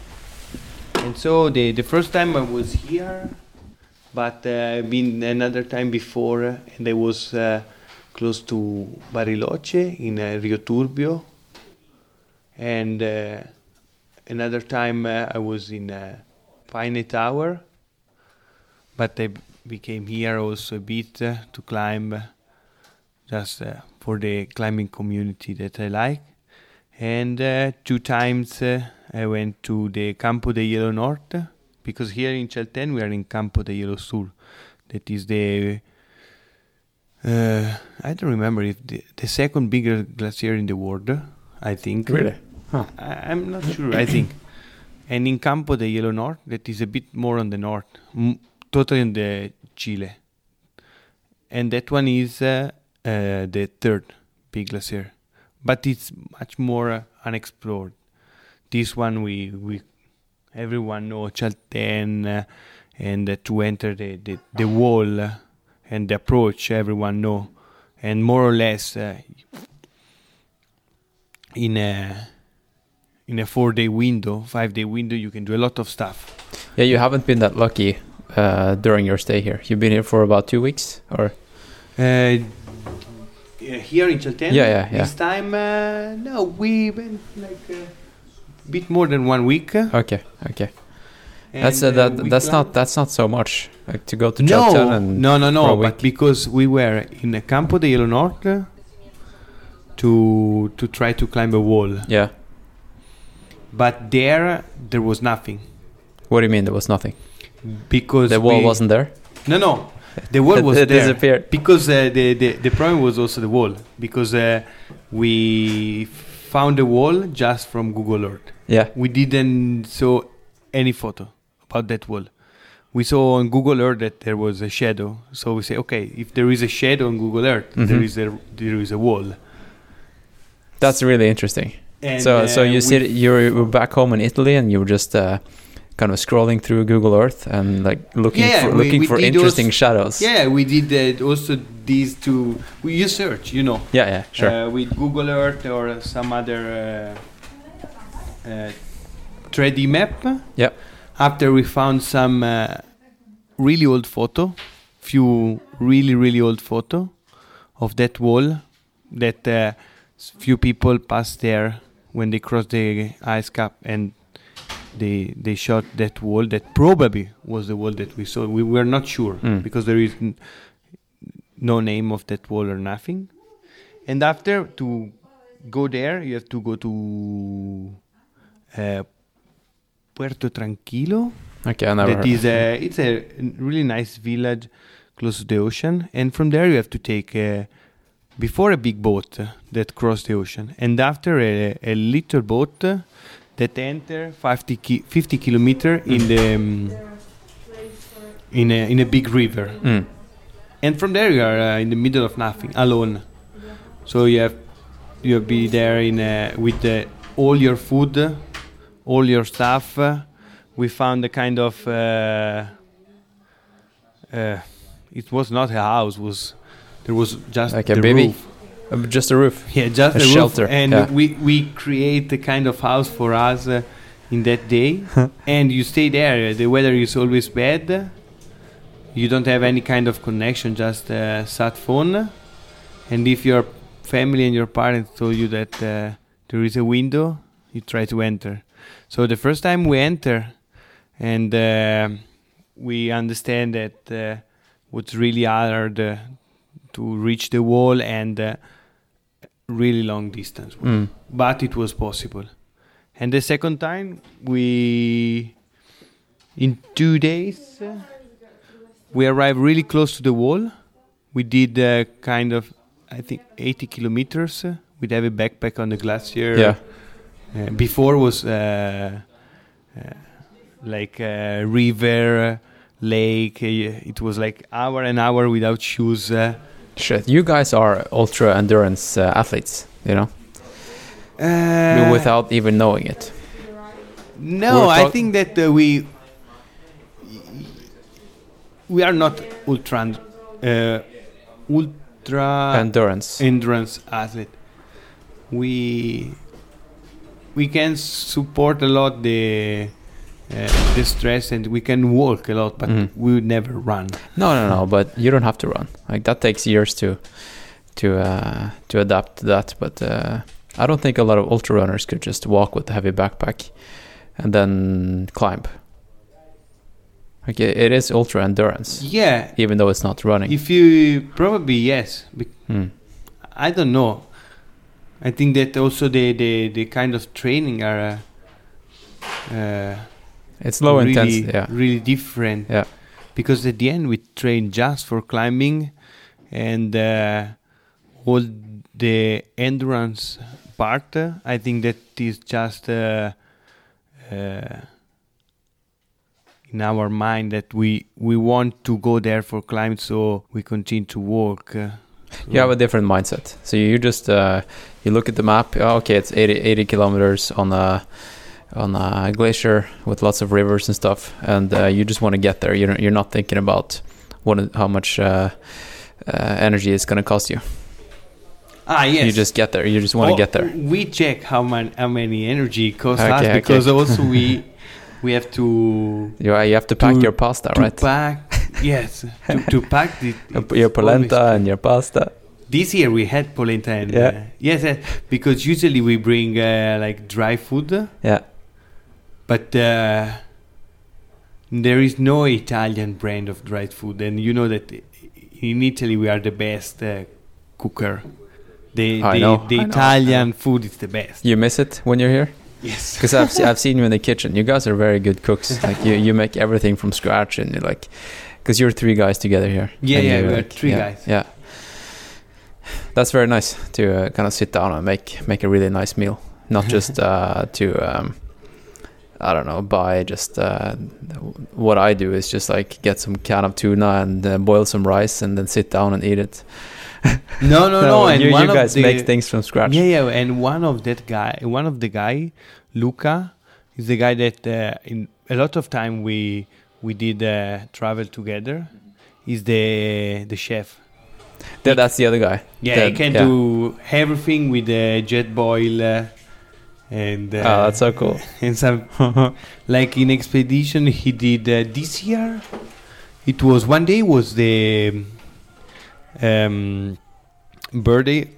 And so the the first time I was here, but uh, I've been another time before, uh, and I was uh, close to Bariloche in uh, Rio Turbio, and uh, another time uh, I was in uh, Paine Tower, but I became here also a bit uh, to climb, uh, just uh, for the climbing community that I like. And two times I went to the Campo de Hielo Norte, because here in Chalten we are in Campo de Hielo Sur, that is the uh, I don't remember if the, the second bigger glacier in the world. I think.
Really?
I, I'm not sure. I think. And in Campo de Hielo North, that is a bit more on the north, m- totally in the Chile. And that one is uh, uh, the third big glacier, but it's much more uh, unexplored. This one we we everyone know Chalten, uh, and uh, to enter the the, the wall uh, and the approach everyone know, and more or less uh, in a in a four day window, five day window, you can do a lot of stuff.
Yeah, you haven't been that lucky uh, during your stay here. You've been here for about two weeks, or
Uh, here in Chalten,
Yeah, yeah, yeah.
This time, uh, no, we went like a bit more than one week.
okay, okay. That's uh,
and,
that. That's not. That's not so much. Like to go to
no,
and
no, no,
a
no. But because we were in the Campo de Hielo Norte to to try to climb a wall,
yeah.
but there there was nothing
What do you mean there was nothing?
because
The wall
we-
wasn't there.
No, no, the wall (laughs) was
it
there
disappeared.
because uh, the, the the problem was also the wall because uh, we found the wall just from Google Earth.
Yeah.
We didn't saw any photo about that wall. We saw on Google Earth that there was a shadow, so we say, okay, if there is a shadow on Google Earth, there
Mhm.
is a there is a wall.
That's really interesting.
And,
so so
uh,
you
we
sit you were back home in Italy and you were just uh, kind of scrolling through Google Earth and like looking
Yeah,
for
we-
looking
we
for interesting
those-
shadows.
Yeah, we did uh, also these two. We use search, you know.
Yeah, yeah, sure.
uh, with Google Earth or some other uh, uh, 3D map.
Yep.
After we found some uh, really old photo, few really really old photo of that wall that uh, few people passed there when they crossed the ice cap and they they shot that wall that probably was the wall that we saw. We were not sure
Mm.
because there is n- no name of that wall or nothing. And after to go there, you have to go to uh, Puerto Tranquilo.
okay, I never
That is a it's a really nice village close to the ocean, and from there you have to take uh, before a big boat that cross the ocean, and after a, a little boat that enter 50, ki- 50 kilometer in the um, in a in a big river.
Mm.
and from there you are uh, in the middle of nothing alone. So you have you have be there in uh, with uh, all your food all your stuff we found a kind of uh, uh, it was not a house was there was just
Like a
the
baby?
roof.
Uh, just a roof.
yeah just
A
a, roof.
shelter,
and
yeah.
we we create a kind of house for us uh, in that day (laughs) and you stay there the weather is always bad you don't have any kind of connection just uh, sat phone and if your family and your parents told you that uh, there is a window you try to enter. So the first time we enter, and uh, we understand that uh, what's really hard uh, to reach the wall and uh, really long distance,
Mm.
but it was possible. And the second time we, in two days, uh, we arrived really close to the wall. We did uh, kind of, I think, 80 kilometers with heavy backpack on the glacier.
Yeah.
Uh, before was uh, uh, like uh, river, lake. Uh, it was like hour and hour without shoes. Uh,
Shit, you guys are ultra endurance uh, athletes, you know,
uh,
without even knowing it.
No,
We're
I think that uh, we we are not ultra uh, ultra
endurance.
endurance athlete. We we can support a lot the uh, the stress and we can walk a lot, but
Mhm.
we would never run.
No, no, no. But you don't have to run. Like that takes years to to uh, to adapt to that. But uh, I don't think a lot of ultra runners could just walk with a heavy backpack and then climb. Like it, it is ultra endurance,
Yeah,
even though it's not running.
if you probably yes. Bec-
Hmm.
I don't know. I think that also the the, the kind of training are uh, uh,
It's low
really,
intensity. Yeah.
really different.
Yeah.
Because at the end we train just for climbing, and uh, all the endurance part. uh, I think that is just uh, uh, in our mind that we we want to go there for climb, so we continue to walk.
You have a different mindset. So you just uh, you look at the map. Oh, okay, it's 80, 80 kilometers on a on a glacier with lots of rivers and stuff, and uh, you just want to get there. You're you're not thinking about what how much uh, uh, energy it's going to cost you.
ah yes.
You just get there. You just want to
Oh,
get there.
We check how man, how many energy costs
Okay,
us
okay.
because also we we have to (laughs)
You you have to pack
to-
your pasta, right?
pack yes to, to pack the (laughs)
Your- your polenta and your pasta.
This year we had polenta and
Yeah.
uh, yes, yes, because usually we bring uh, like dry food,
Yeah.
but uh, there is no Italian brand of dried food, and you know that in Italy we are the best uh, cooker. The
I
the,
know,
the
I know,
Italian food is the best.
You miss it when you're here.
Yes. (laughs)
Because I've se- I've seen you in the kitchen. You guys are very good cooks. (laughs) Like you, you make everything from scratch, and you're like, because you're three guys together here.
Yeah, yeah, we are
like-
three
yeah,
guys.
Yeah, that's very nice to uh, kind of sit down and make make a really nice meal, not (laughs) just uh, to um, I don't know buy just uh, what I do is just like get some can of tuna and uh, boil some rice and then sit down and eat it. (laughs)
No, no, (laughs) no. and
you, you guys
the,
make things from scratch.
Yeah, yeah, and one of that guy, one of the guy, Luca, is the guy that uh, in a lot of time we we did uh, travel together. He's the the chef.
That- that's the other guy.
Yeah,
That-
he can
yeah.
do everything with the Jetboil. Uh, and uh,
Oh, that's so cool. (laughs)
and some (laughs) like in expedition he did uh, this year. It was one day was the um, birthday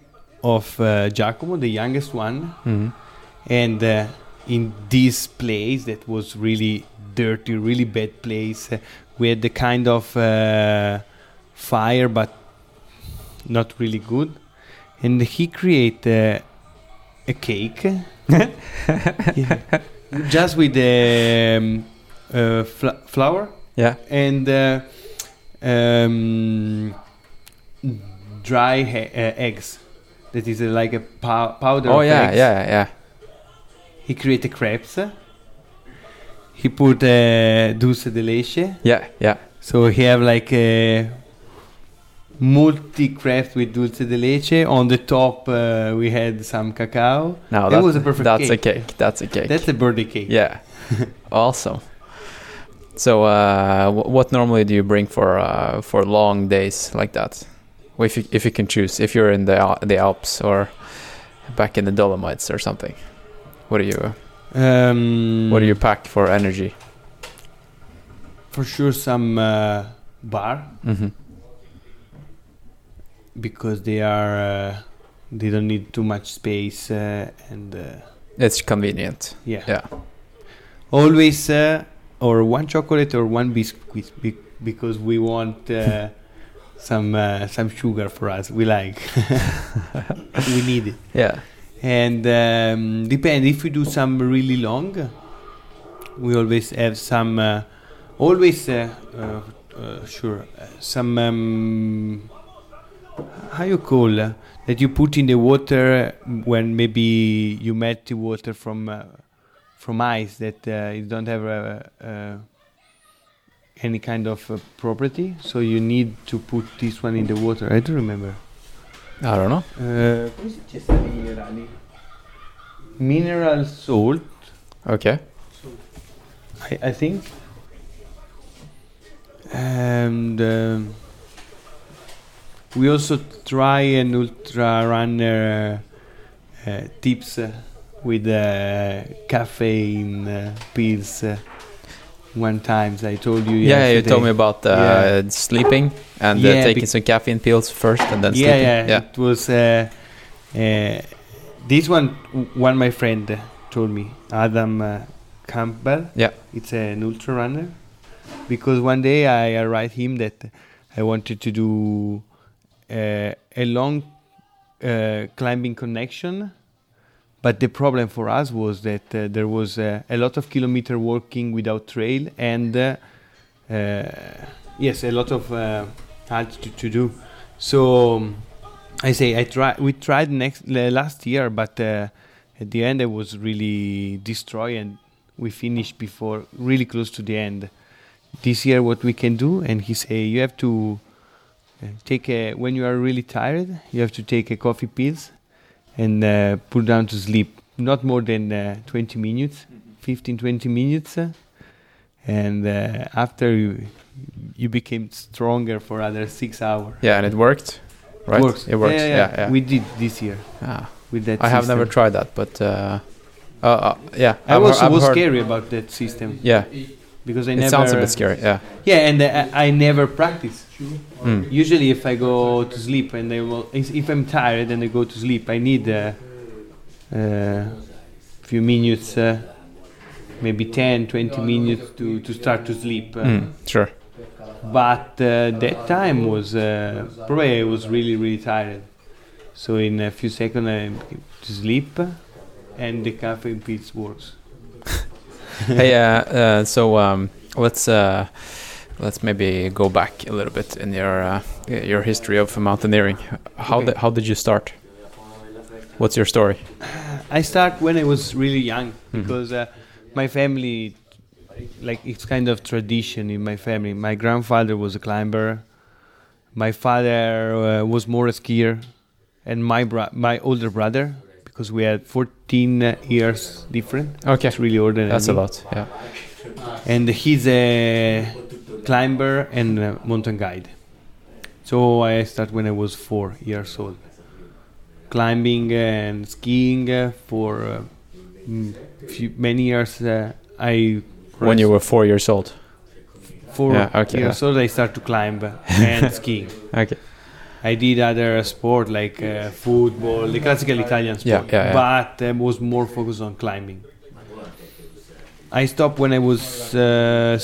of uh, Giacomo, the youngest one,
Mhm.
and uh, in this place that was really dirty, really bad place, uh, we had the kind of uh, fire, but not really good, and he created uh, a cake. (laughs) Yeah. Just with the um, uh, fl- flour
Yeah.
and uh, um, dry uh, eggs. That is like a pow- powder.
Oh yeah,
eggs.
yeah, yeah.
He created crepes. He put uh, dulce de leche.
Yeah, yeah.
So he have like a multi craft with dulce de leche. On the top, uh, we had some cacao.
No,
That
that
was a perfect
That's
cake.
a cake. That's a cake.
That's a birthday cake.
yeah. (laughs) awesome. So, uh, wh- what normally do you bring for uh, for long days like that? If you if you can choose, if you're in the the Alps or back in the Dolomites or something, what do you
Um,
what do you pack for energy?
For sure, some uh, bar
hmm
because they are uh, they don't need too much space uh, and uh,
It's convenient.
Yeah.
Yeah.
Always uh, or one chocolate or one biscuit be- because we want uh, (laughs) some uh, some sugar for us. We like. (laughs) we need it.
Yeah.
And um, depend if we do some really long, we always have some. Uh, always uh, uh, uh, sure some. Um, how you call uh, that you put in the water when maybe you melt the water from uh, from ice that you don't have any kind of property so you need to put this one in the water i don't remember
I don't know.
uh, come si dice minerali mineral salt
Okay.
I, I think. And um, we also try an ultra runner uh, uh, tips uh, with uh, caffeine uh, pills. One times I told you.
Yeah, you told me about uh,
Yeah.
sleeping and uh,
Yeah,
taking some caffeine pills first and then
yeah,
sleeping.
yeah,
yeah.
It was uh, uh, this one. One my friend told me, Adam uh, Campbell.
Yeah.
it's an ultra runner. Because one day I write him that I wanted to do uh, a long uh, climbing connection, but the problem for us was that uh, there was uh, a lot of kilometer walking without trail and uh, uh, yes, a lot of uh, altitude to do. So um, I say I try. We tried next last year, but uh, at the end I was really destroyed, and we finished before really close to the end. This year, what we can do, and he say you have to take a when you are really tired, you have to take a coffee pills and uh, put down to sleep. Not more than uh, 20 minutes, 15, 20 minutes, uh, and uh, after you you became stronger for other six hours.
Yeah, and it worked, right?
Works.
It works.
Yeah,
Yeah,
yeah,
yeah.
We did this year
Ah,
with that.
I have never tried that, but uh, uh, uh, yeah,
I
I've I've
was scary about that system
Yeah,
because I
it
never.
sounds a bit scary. Yeah.
Yeah, and uh, I never practice.
Mm.
Usually, if I go to sleep and I will, if I'm tired and I go to sleep, I need a uh, uh, few minutes, uh, maybe 10, 20 minutes to, to start to sleep. Uh,
Mm, sure.
But uh, that time was uh, probably I was really really tired. So in a few seconds I to sleep, and the caffeine pills works. (laughs)
hey, uh, uh, so um, let's uh, let's maybe go back a little bit in your uh, your history of mountaineering. How
Okay.
did how did you start? What's your story?
I start when I was really young
Mhm.
because uh, my family, like it's kind of tradition in my family. My grandfather was a climber. My father uh, was more a skier, and my bro- my older brother, because we had 14 uh, years different.
Okay,
It's really older than
that's a lot. Yeah.
and he's a climber and a mountain guide. So I started when I was four years old, climbing and skiing uh, for uh, few, many years. Uh, I
When you were four years old.
four
Yeah, okay,
years old, I started to climb and (laughs) skiing.
Okay.
I did other sport like uh, football, the classical Italian sport,
Yeah, yeah, yeah.
but I was more focused on climbing. I stopped when I was uh,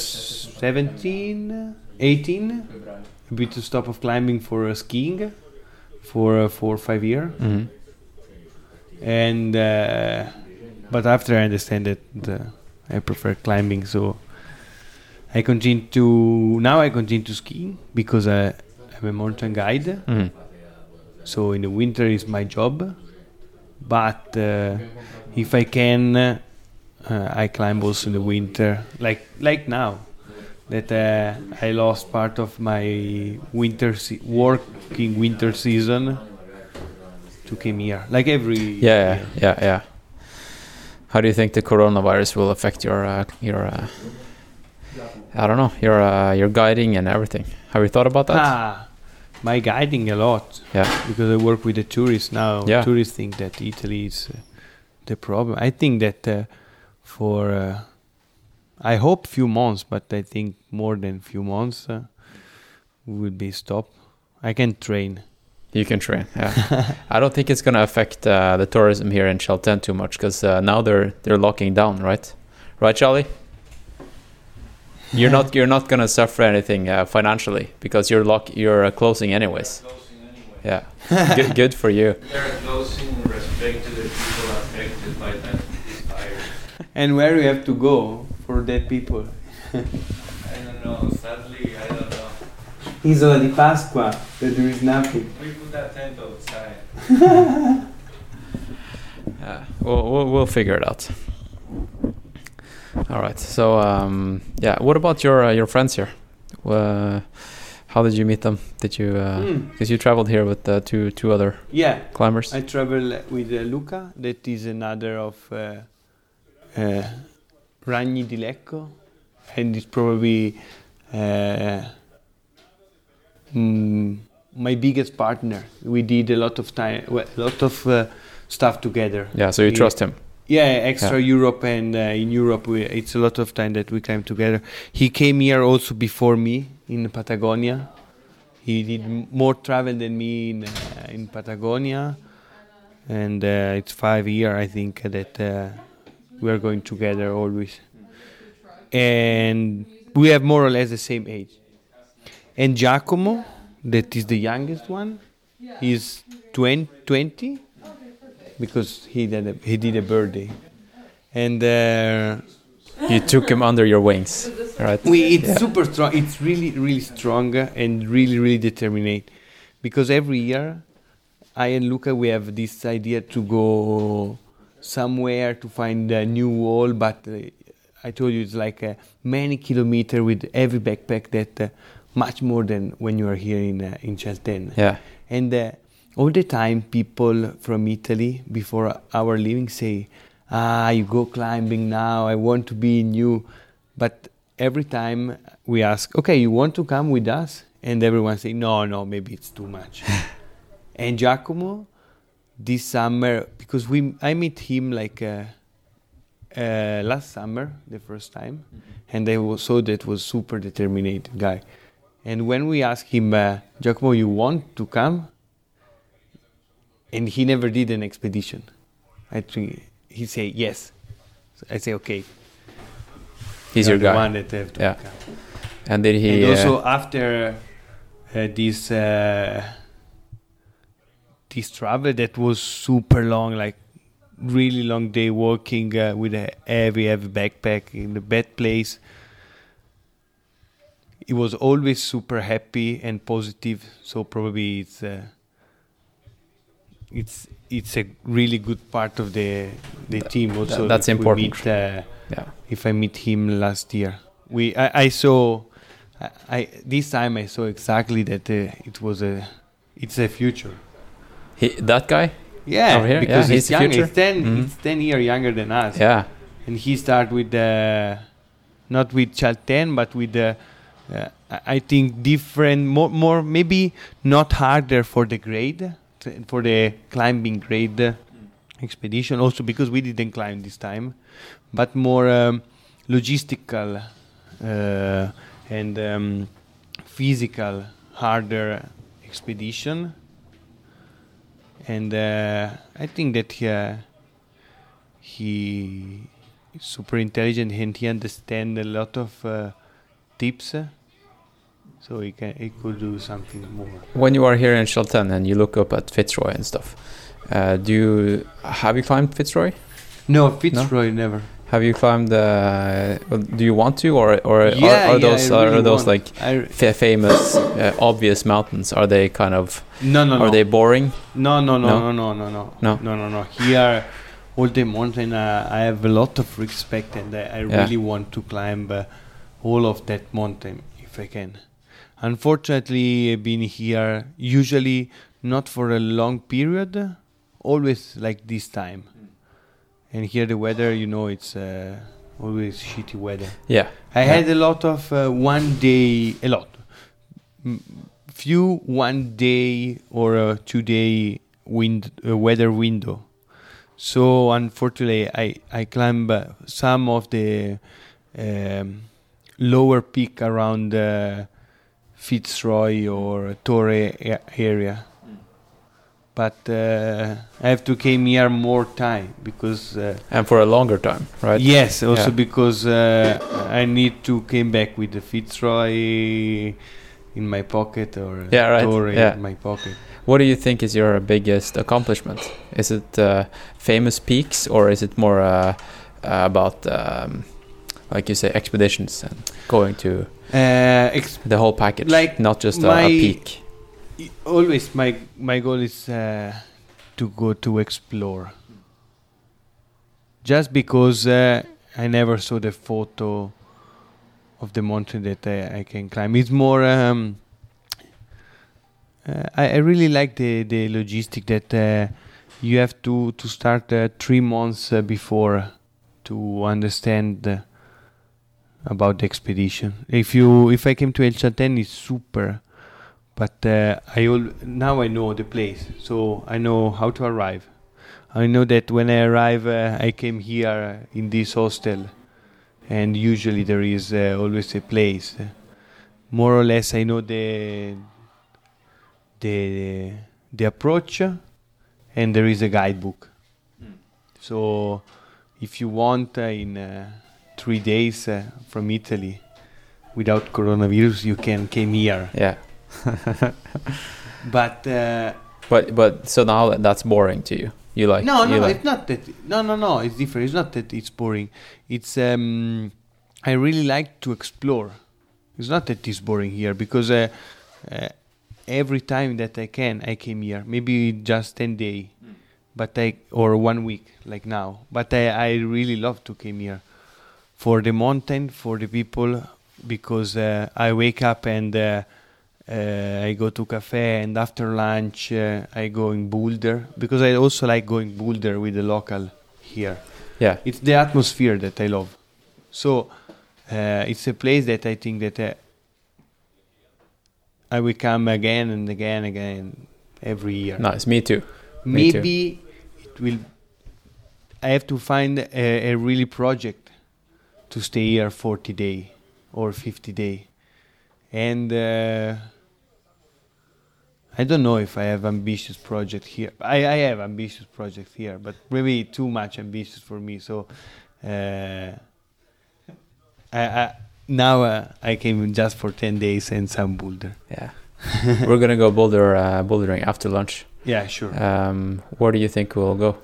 17, 18, a bit to stop of climbing for uh, skiing for uh, four or five years.
Mhm.
And uh, but after I understand that uh, I prefer climbing, so I continue to now I continue to ski because I, I'm a mountain guide.
Mhm.
So in the winter is my job, but uh, if I can, uh, I climb also in the winter, like like now. That uh, I lost part of my winter se- working winter season to come here, like every
Yeah,
year.
yeah, yeah. How do you think the coronavirus will affect your uh, your uh, I don't know your uh, your guiding and everything? Have you thought about that?
Ah, my guiding a lot
Yeah.
because I work with the tourists now.
Yeah.
Tourists think that Italy is uh, the problem. I think that uh, for uh, I hope few months, but I think more than few months uh, will be stopped. I can train.
You can train. Yeah. (laughs) I don't think it's gonna affect uh, the tourism here in Chalten too much because uh, now they're they're locking down, right? Right, Charlie? You're not you're not gonna suffer anything uh, financially because you're lock you're uh, closing anyways. Yeah. good, good for you. (laughs)
They're closing respect to the people affected by that fire. And where we have to go for dead people? (laughs)
I don't know. Sadly, I don't know.
Isola di Pasqua, that there is nothing.
We put that tent outside. (laughs)
Yeah. We'll, we'll we'll figure it out. All right. So um, yeah. What about your uh, your friends here? Uh, how did you meet them? Did you
Mm.
because you traveled here with uh, two two other
Yeah,
climbers?
I travel with uh, Luca, that is another of uh, uh, Ragni di Lecco, and it's probably uh, mm, my biggest partner. We did a lot of time, well, a lot of uh, stuff together.
yeah. So you
Yeah.
trust him.
Yeah, extra
Yeah.
Europe, and uh, in Europe, we, it's a lot of time that we climb together. He came here also before me in Patagonia. He did m- more travel than me in, uh, in Patagonia, and uh, it's five years I think that uh, we are going together always, and we have more or less the same age. And Giacomo, that is the youngest one, is 20, 20 because he did a, he did a birthday, and uh,
You took him under your wings, right?
we it's
Yeah.
super strong. It's really really strong and really really determined, because every year, I and Luca we have this idea to go somewhere to find a new wall, but uh, I told you it's like uh, many kilometer with every backpack that uh, much more than when you are here in uh, in Chalten.
Yeah.
And uh, all the time, people from Italy before our leaving say, "Ah, you go climbing now. I want to be in you." But every time we ask, "Okay, you want to come with us?" and everyone say, "No, no, maybe it's too much." (laughs) and Giacomo, this summer, because we, I met him like uh, uh, last summer, the first time, and I was, saw that was super determined guy. And when we asked him, uh, Giacomo, you want to come? And he never did an expedition. I think he say yes. So I say okay.
He's
you
your guy.
one that have to
Yeah.
come.
And then he?
and
uh,
also after uh, this uh, this travel that was super long, like really long day walking uh, with a heavy, heavy backpack in the bad place. He was always super happy and positive, so probably it's uh, it's it's a really good part of the the team. Also,
that's important.
meet, uh,
yeah.
if I meet him last year. We I, I saw I, I this time I saw exactly that uh, it was a it's a future.
He, that guy?
Yeah,
Over here?
because
Yeah,
he's
he's
young. He's 10
Mhm.
He's ten year younger than us.
Yeah.
and he start with the not with Chalten, but with the uh, I think different more more maybe not harder for the grade for the climbing grade uh, expedition also because we didn't climb this time but more um, logistical uh, and um, physical harder expedition and uh, I think that he, uh, he is super intelligent and he understands a lot of uh, tips uh, so he can he could do something more.
When you are here in Chalten and you look up at Fitzroy and stuff, uh, do you have you climbed Fitzroy?
no Fitzroy never
Have you climbed? Uh, do you want to, or or
yeah,
are, are
yeah,
those
I
are, those like fa- famous, uh, obvious mountains? Are they kind of?
no no
Are
no
they boring?
no no no
No?
no no no no
No?
no no no here all the mountain uh, I have a lot of respect and I, I
Yeah.
really want to climb uh, all of that mountain if I can unfortunately I've been here usually not for a long period always like this time and here the weather you know it's uh, always shitty weather
Yeah.
I
Yeah.
had a lot of uh, one day, a lot, M- few one day or a two day wind uh, weather window. So unfortunately, I I climb uh, some of the um, lower peak around uh, Fitzroy or Torre a- area, but uh, I have to came here more time because uh,
And for a longer time, right?
yes, also
Yeah.
because uh, I need to came back with the Fitzroy in my pocket or a
Yeah, right.
Torre
Yeah.
in my pocket.
What do you think is your biggest accomplishment? Is it uh, famous peaks or is it more uh, uh, about, um, like you say, expeditions and going to
Uh,
the whole package,
Like
not just a, a peak?
Always my my goal is uh, to go to explore. Just because uh, i never saw the photo of the mountain that i, I can climb. It's more um, uh, I, I really like the the logistic that uh, you have to to start uh, three months uh, before to understand about the expedition. If you if i came to El Chaltén it's super but uh, I now I know the place, so I know how to arrive. I know that when I arrive, uh, I came here in this hostel, and usually there is uh, always a place. More or less, I know the the the approach, and there is a guidebook. So, if you want, uh, in uh, three days uh, from Italy, without coronavirus, you can came here.
Yeah. (laughs)
But uh,
But but so now that's boring to you. You like
no,
you
no,
like,
it's not that. No, no, no, it's different. It's not that it's boring. It's um, I really like to explore. It's not that it's boring here because uh, uh, every time that I can, I came here. Maybe just ten day, but I or one week like now. But I, I really love to come here for the mountain, for the people, because uh, I wake up and. Uh, I go to cafe and after lunch uh, I go in Boulder because I also like going Boulder with the local here.
yeah
It's the atmosphere that I love. So uh, it's a place that I think that uh, I will come again and again and again every year.
nice. Me too. me too.
Maybe it will. I have to find a, a really project to stay here 40 day or 50 day, and uh, I don't know if I have ambitious project here. I, I have ambitious project here, but maybe too much ambitious for me. So uh, I, I now uh, I came just for 10 days and some boulder.
Yeah. (laughs) We're gonna go boulder uh, bouldering after lunch.
Yeah, sure.
Um, where do you think we'll go?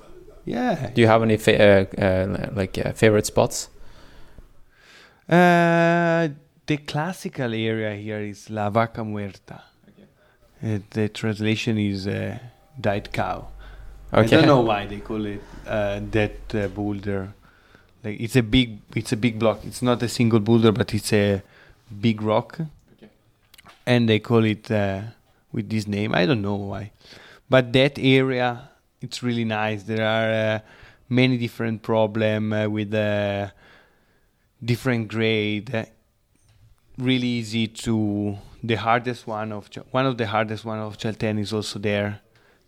yeah.
Do you have any fa- uh, uh, like uh, favorite spots?
Uh, the classical area here is La Vaca Muerta. Uh, the translation is uh, died cow. I don't know why they call it uh, that uh, boulder. Like it's a big, it's a big block. It's not a single boulder, but it's a big rock, Okay. and they call it uh, with this name. I don't know why, but that area it's really nice. There are uh, many different problem uh, with uh, different grade. Really easy to the hardest one of Ch- one of the hardest one of Chalten is also there.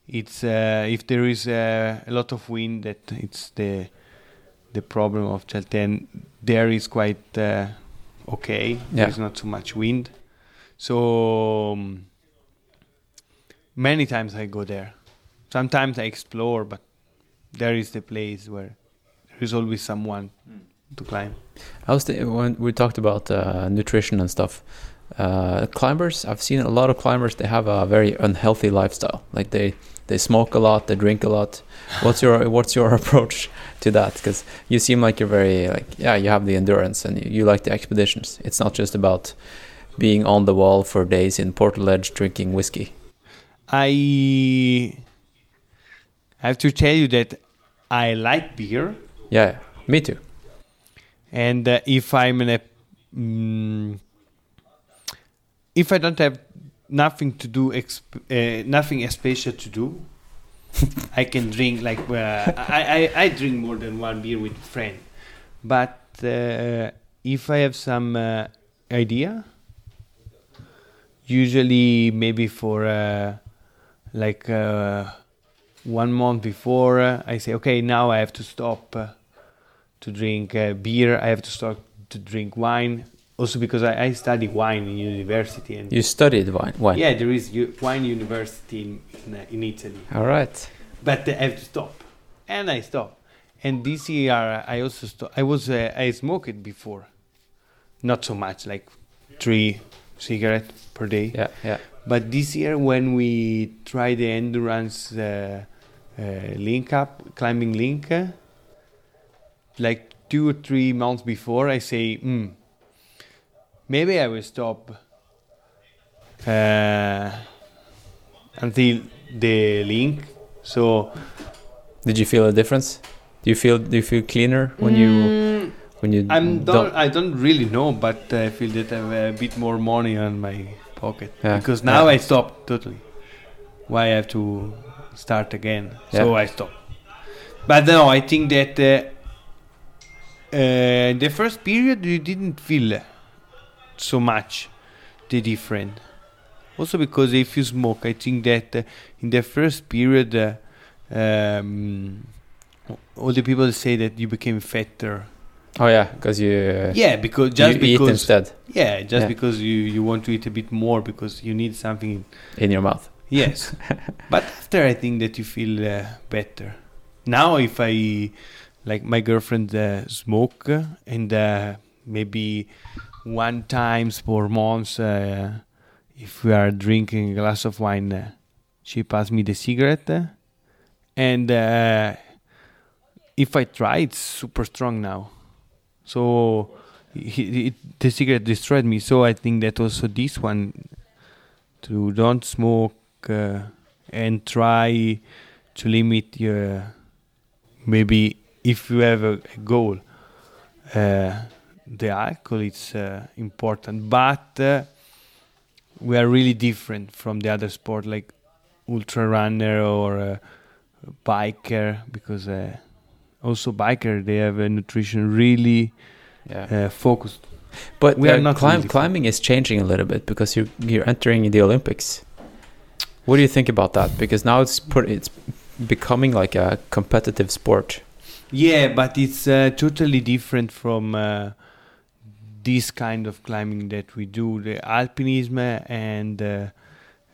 It's uh, if there is uh, a lot of wind that it's the the problem of Chalten. There is quite uh, okay.
Yeah.
There's not so much wind, so um, many times I go there. Sometimes I explore, but there is the place where there is always someone to climb.
I was th- when we talked about uh, nutrition and stuff. Uh, climbers, I've seen a lot of climbers. They have a very unhealthy lifestyle. Like they they smoke a lot, they drink a lot. What's your what's your (laughs) approach to that? Because you seem like you're very like yeah, you have the endurance and you, you like the expeditions. It's not just about being on the wall for days in Portaledge drinking whiskey.
I have to tell you that I like beer,
Yeah, me too.
and uh, if I'm in a, mm, if I don't have nothing to do, exp- uh, nothing special to do, (laughs) I can drink like uh, I, I I drink more than one beer with friend, but uh, if I have some uh, idea, usually maybe for uh, like uh, one month before uh, I say okay now I have to stop to drink beer. I have to stop to drink wine also because I, I study wine in university and
You studied wine. Wine.
yeah, there is u- wine university in in, uh, in Italy,
All right.
but I have to stop, and I stop. And this year uh, I also stop. I was uh, I smoked it before, not so much, like three cigarettes per day.
Yeah, yeah.
But this year, when we try the endurance uh, uh, link up, climbing link, uh, like two or three months before, I say, hmm, maybe I will stop uh, until the link. So
Did you feel a difference? Do you feel do you feel cleaner when you
Mm,
when you
I'm don't, I don't really know, but I feel that I have a bit more money on my pocket
Yeah.
because now
Yeah.
I stop totally. Why I have to start again? So I stop. But no, I think that uh, uh, the first period you didn't feel so much the difference. Also because if you smoke, I think that uh, in the first period, uh, um, all the people say that you became fatter.
Oh yeah, because you uh,
Yeah, because just because
instead
yeah, just
Yeah.
because you you want to eat a bit more because you need something.
in your mouth.
Yes, (laughs) but after I think that you feel uh, better. Now, if I like my girlfriend uh, smoke uh, and uh, maybe one times per month, uh, if we are drinking a glass of wine, uh, she passed me the cigarette, uh, and if I try, it's super strong now. So he, it, the cigarette destroyed me. So I think that also this one to don't smoke uh, and try to limit your maybe if you have a, a goal uh, the alcohol is uh, important but uh, we are really different from the other sport like ultra runner or uh, biker because uh, also biker they have a nutrition really
Yeah.
uh, focused
But
we are not
climb,
really-
climbing is changing a little bit because you're you're entering the Olympics. What do you think about that? Because now it's put it's becoming like a competitive sport.
Yeah, but it's uh, totally different from uh, this kind of climbing that we do, the alpinism and uh,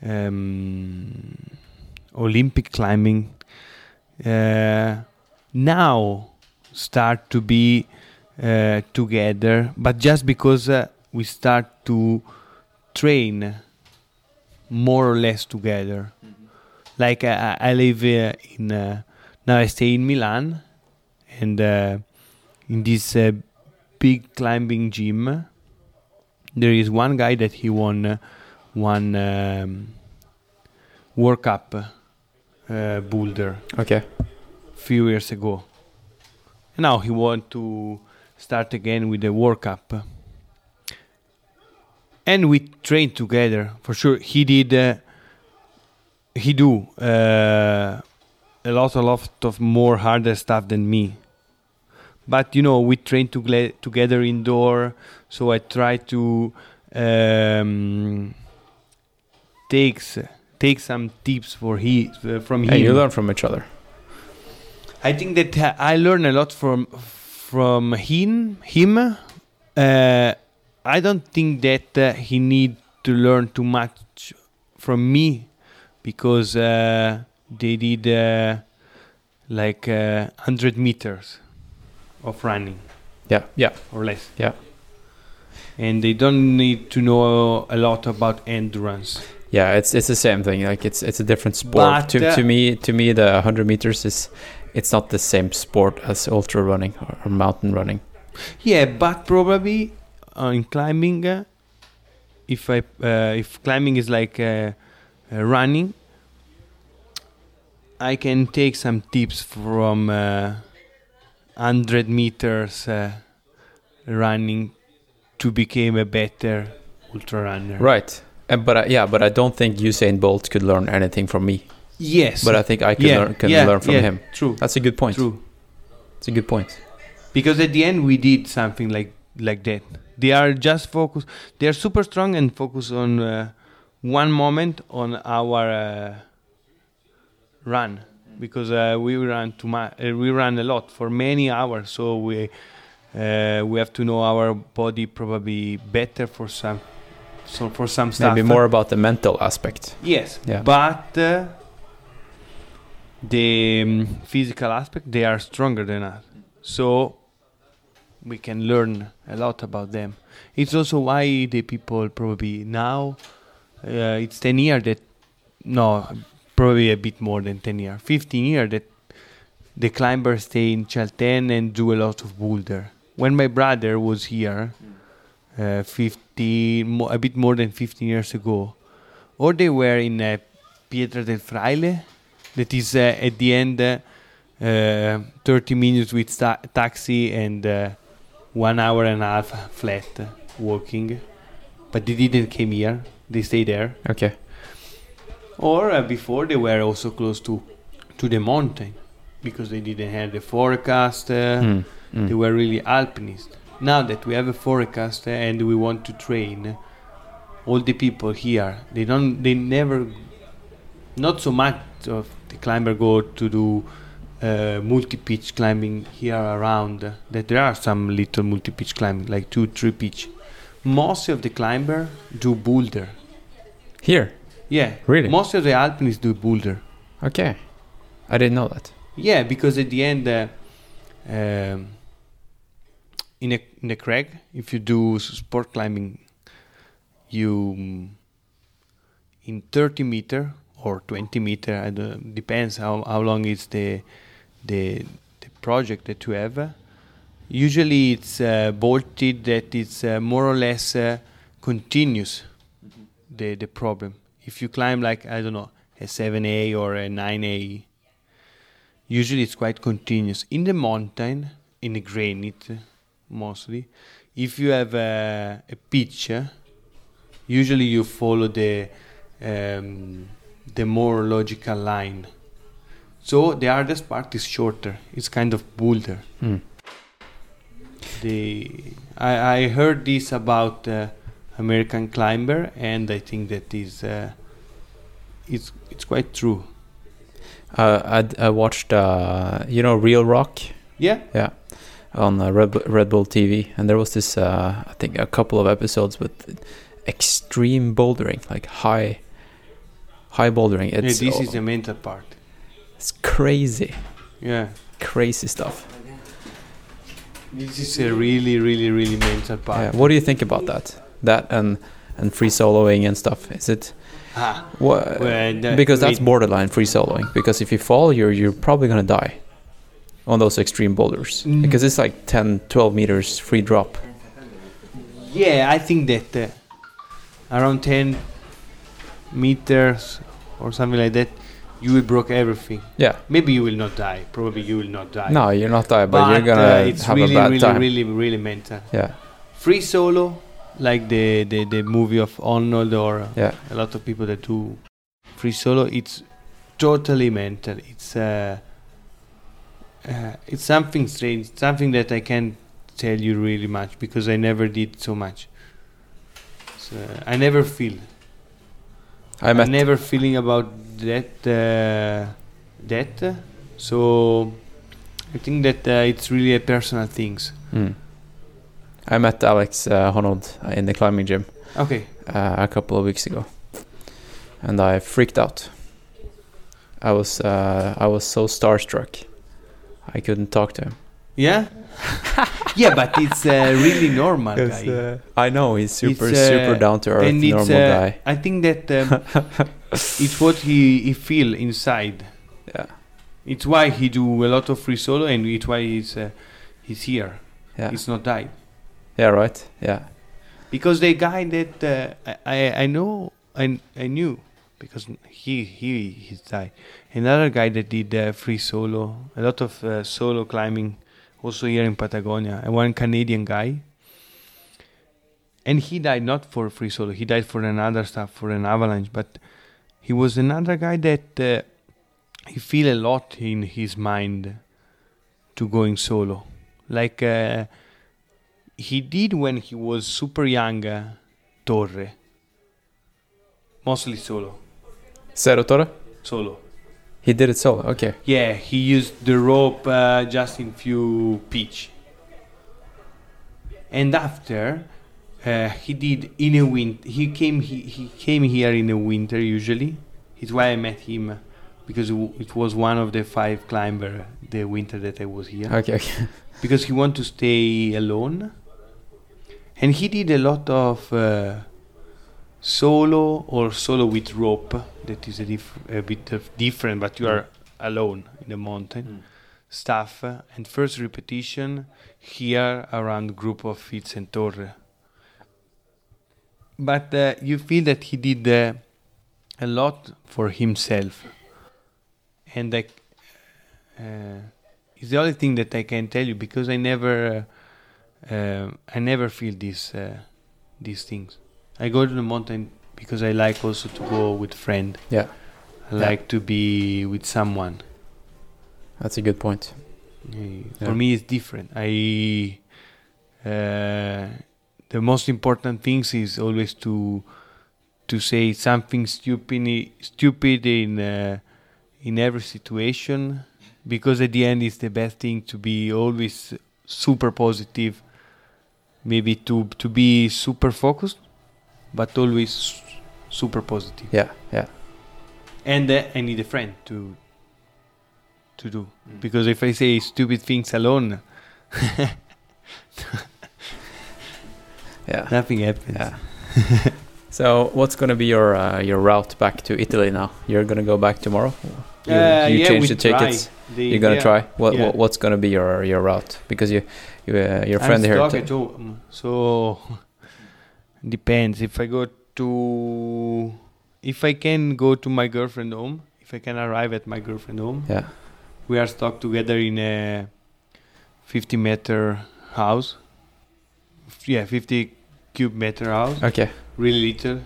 um, Olympic climbing. Uh, now start to be uh, together, but just because uh, we start to train more or less together. Like uh, I I live uh, in uh, now I stay in Milan and in this big climbing gym there is one guy that he won uh, one um, World Cup uh, boulder
Okay.
few years ago. Now he want to start again with the World Cup. And we trained together for sure. He did, uh, he do uh, a lot, a lot of more harder stuff than me. But you know, we train togle- together indoor, so I try to um, takes take some tips for he uh, from him.
you learn from each other.
I think that uh, I learn a lot from from him. Him. Uh, I don't think that uh, he need to learn too much from me because uh, they did like hundred meters of running
Yeah, yeah,
or less.
Yeah.
And they don't need to know a lot about endurance.
yeah. It's it's the same thing. Like it's it's a different sport.
But,
to
uh,
to me, to me, the hundred meters is it's not the same sport as ultra running or, or mountain running.
Yeah, but probably uh, in climbing, uh, if I uh, if climbing is like uh, uh, running, I can take some tips from uh, hundred meters uh, running to become a better ultra runner.
Right. And, but I, yeah, but I don't think Usain Bolt could learn anything from me.
Yes.
But I think I can
yeah,
learn can
yeah,
learn from
yeah,
him.
True.
That's a good point.
True.
It's a good point.
because at the end we did something like like that they are just focused they are super strong and focus on uh, one moment on our uh, run because uh, we run too much uh, we run a lot for many hours so we Uh, we have to know our body probably better for some, so for some stuff.
Maybe more about the mental aspect.
Yes,
Yeah.
but uh, the um, physical aspect they are stronger than us, so we can learn a lot about them. It's also why the people probably now uh, it's ten years that no probably a bit more than ten year, fifteen year that the climbers stay in Chalten and do a lot of boulder. When my brother was here, uh, 50, mo- a bit more than 15 years ago, or they were in uh, Piedra del Fraile, that is uh, at the end uh, uh, 30 minutes with ta- taxi and uh, one hour and a half flat walking. But they didn't came here; they stay there.
Okay.
Or uh, before they were also close to to the mountain because they didn't have the forecast. Uh,
Mm, mm.
They were really alpinists. Now that we have a forecast uh, and we want to train, all the people here they don't they never not so much of the climber go to do uh, multi-pitch climbing here around uh, that there are some little multi-pitch climbing like two three pitch most of the climber do boulder
Here.
Yeah
Really?
most of the alpinists do boulder
Okay. I didn't know that.
yeah because at the end uh, um, in a in a crag if you do sport climbing you in 30 meter or 20 meter I don't, depends how, how long is the the the project that you have usually it's uh, bolted that it's uh, more or less uh, continuous the the problem if you climb like i don't know a 7a or a 9a usually it's quite continuous. In the mountain in the granite mostly if you have a, a pitch usually you follow the um, the more logical line. So the hardest part is shorter. It's kind of boulder
Mm.
the I, I heard this about uh, American climber and I think that is uh, it's it's quite true.
Uh, I, I watched, uh, you know, Reel Rock?
Yeah. Yeah.
on uh, Red, Bull- Red Bull TV, and there was this, uh, I think, a couple of episodes with extreme bouldering, like high, high bouldering.
yeah,
It's
this is the mental part.
It's crazy,
yeah.
Crazy stuff.
this is a really really really mental part.
Yeah, what do you think about that? That and and free soloing and stuff. Is it
Ah,
what?
well,
because that's borderline free soloing. Because if you fall, you're you're probably gonna die on those extreme boulders.
Mm.
Because it's like 10, 12 meters free drop.
yeah I think that uh, around 10 meters or something like that you will broke everything
Yeah.
maybe you will not die probably you will not die
No, you're not die, but,
but
you're gonna
uh, it's
have
really
a bad
really
time.
really really mental
yeah.
free solo like the, the the movie of Honnold or
Yeah.
a lot of people that do free solo it's totally mental. It's uh, uh it's something strange something that i can't tell you really much because i never did so much. So, i never feel.
I
i'm never feeling about that uh, that. So i think that uh, it's really a personal things.
Mm. I met Alex uh, Honnold uh, in the climbing gym
okay
uh, a couple of weeks ago, and I freaked out. I was uh, I was so starstruck, I couldn't talk to him.
Yeah, (laughs) yeah, but it's uh, really normal, guy.
uh, I know he's super
It's, uh,
super down to earth normal
uh,
guy.
I think that um, (laughs) it's what he he feel inside.
Yeah,
It's why he do a lot of free solo, and it's why he's uh, he's here.
yeah,
He's not died
yeah. Right. Yeah,
because the guy that uh, I I know I I knew because he he he's died. Another guy that did uh, free solo, a lot of uh, solo climbing, also here in Patagonia, and one Canadian guy. And he died not for free solo. He died for another stuff, for an avalanche. But he was another guy that uh, he feel a lot in his mind to going solo. Like uh, he did when he was super young, uh, Torre. Mostly solo.
Cerro Torre.
Solo.
He did it solo. Okay.
Yeah, he used the rope uh, just in few pitch. and after uh, he did in a winter. He came he, he came here in the winter usually. It's why I met him because it it was one of the five climber the winter that I was here
Okay, okay. (laughs)
because he wanted to stay alone and he did a lot of uh, solo or solo with rope. That is a, diff- a bit of different but you are alone in the mountain. Stuff uh, and first repetition here around group of Fitz and Torre. But uh, you feel that he did uh, a lot for himself. And like uh, it's the only thing that I can tell you because I never, uh, I never feel these uh, these things. I go to the mountain because I like also to go with friend.
Yeah,
I
Yeah.
like to be with someone.
that's a good point.
Uh,
Yeah.
For me, it's different. I uh, the most important things is always to to say something stupid stupid in uh, in every situation because at the end it's the best thing to be always super positive maybe to to be super focused but always super positive
Yeah, yeah,
and uh, I need a friend to to do because if I say stupid things alone,
yeah,
nothing happens.
yeah. (laughs) so, what's gonna be your uh, your route back to Italy now? You're gonna go back tomorrow. You,
Uh,
you
yeah,
change
we
the tickets.
try. The-
You're gonna
yeah.
try. What,
yeah.
what what's gonna be your your route? Because you uh, your friend here.
stuck
to-
so (laughs) depends. If I go to, if I can go to my girlfriend home, if I can arrive at my girlfriend home,
yeah,
we are stuck together in a 50 meter house. Yeah, 50 cube meter house,
okay.
really little.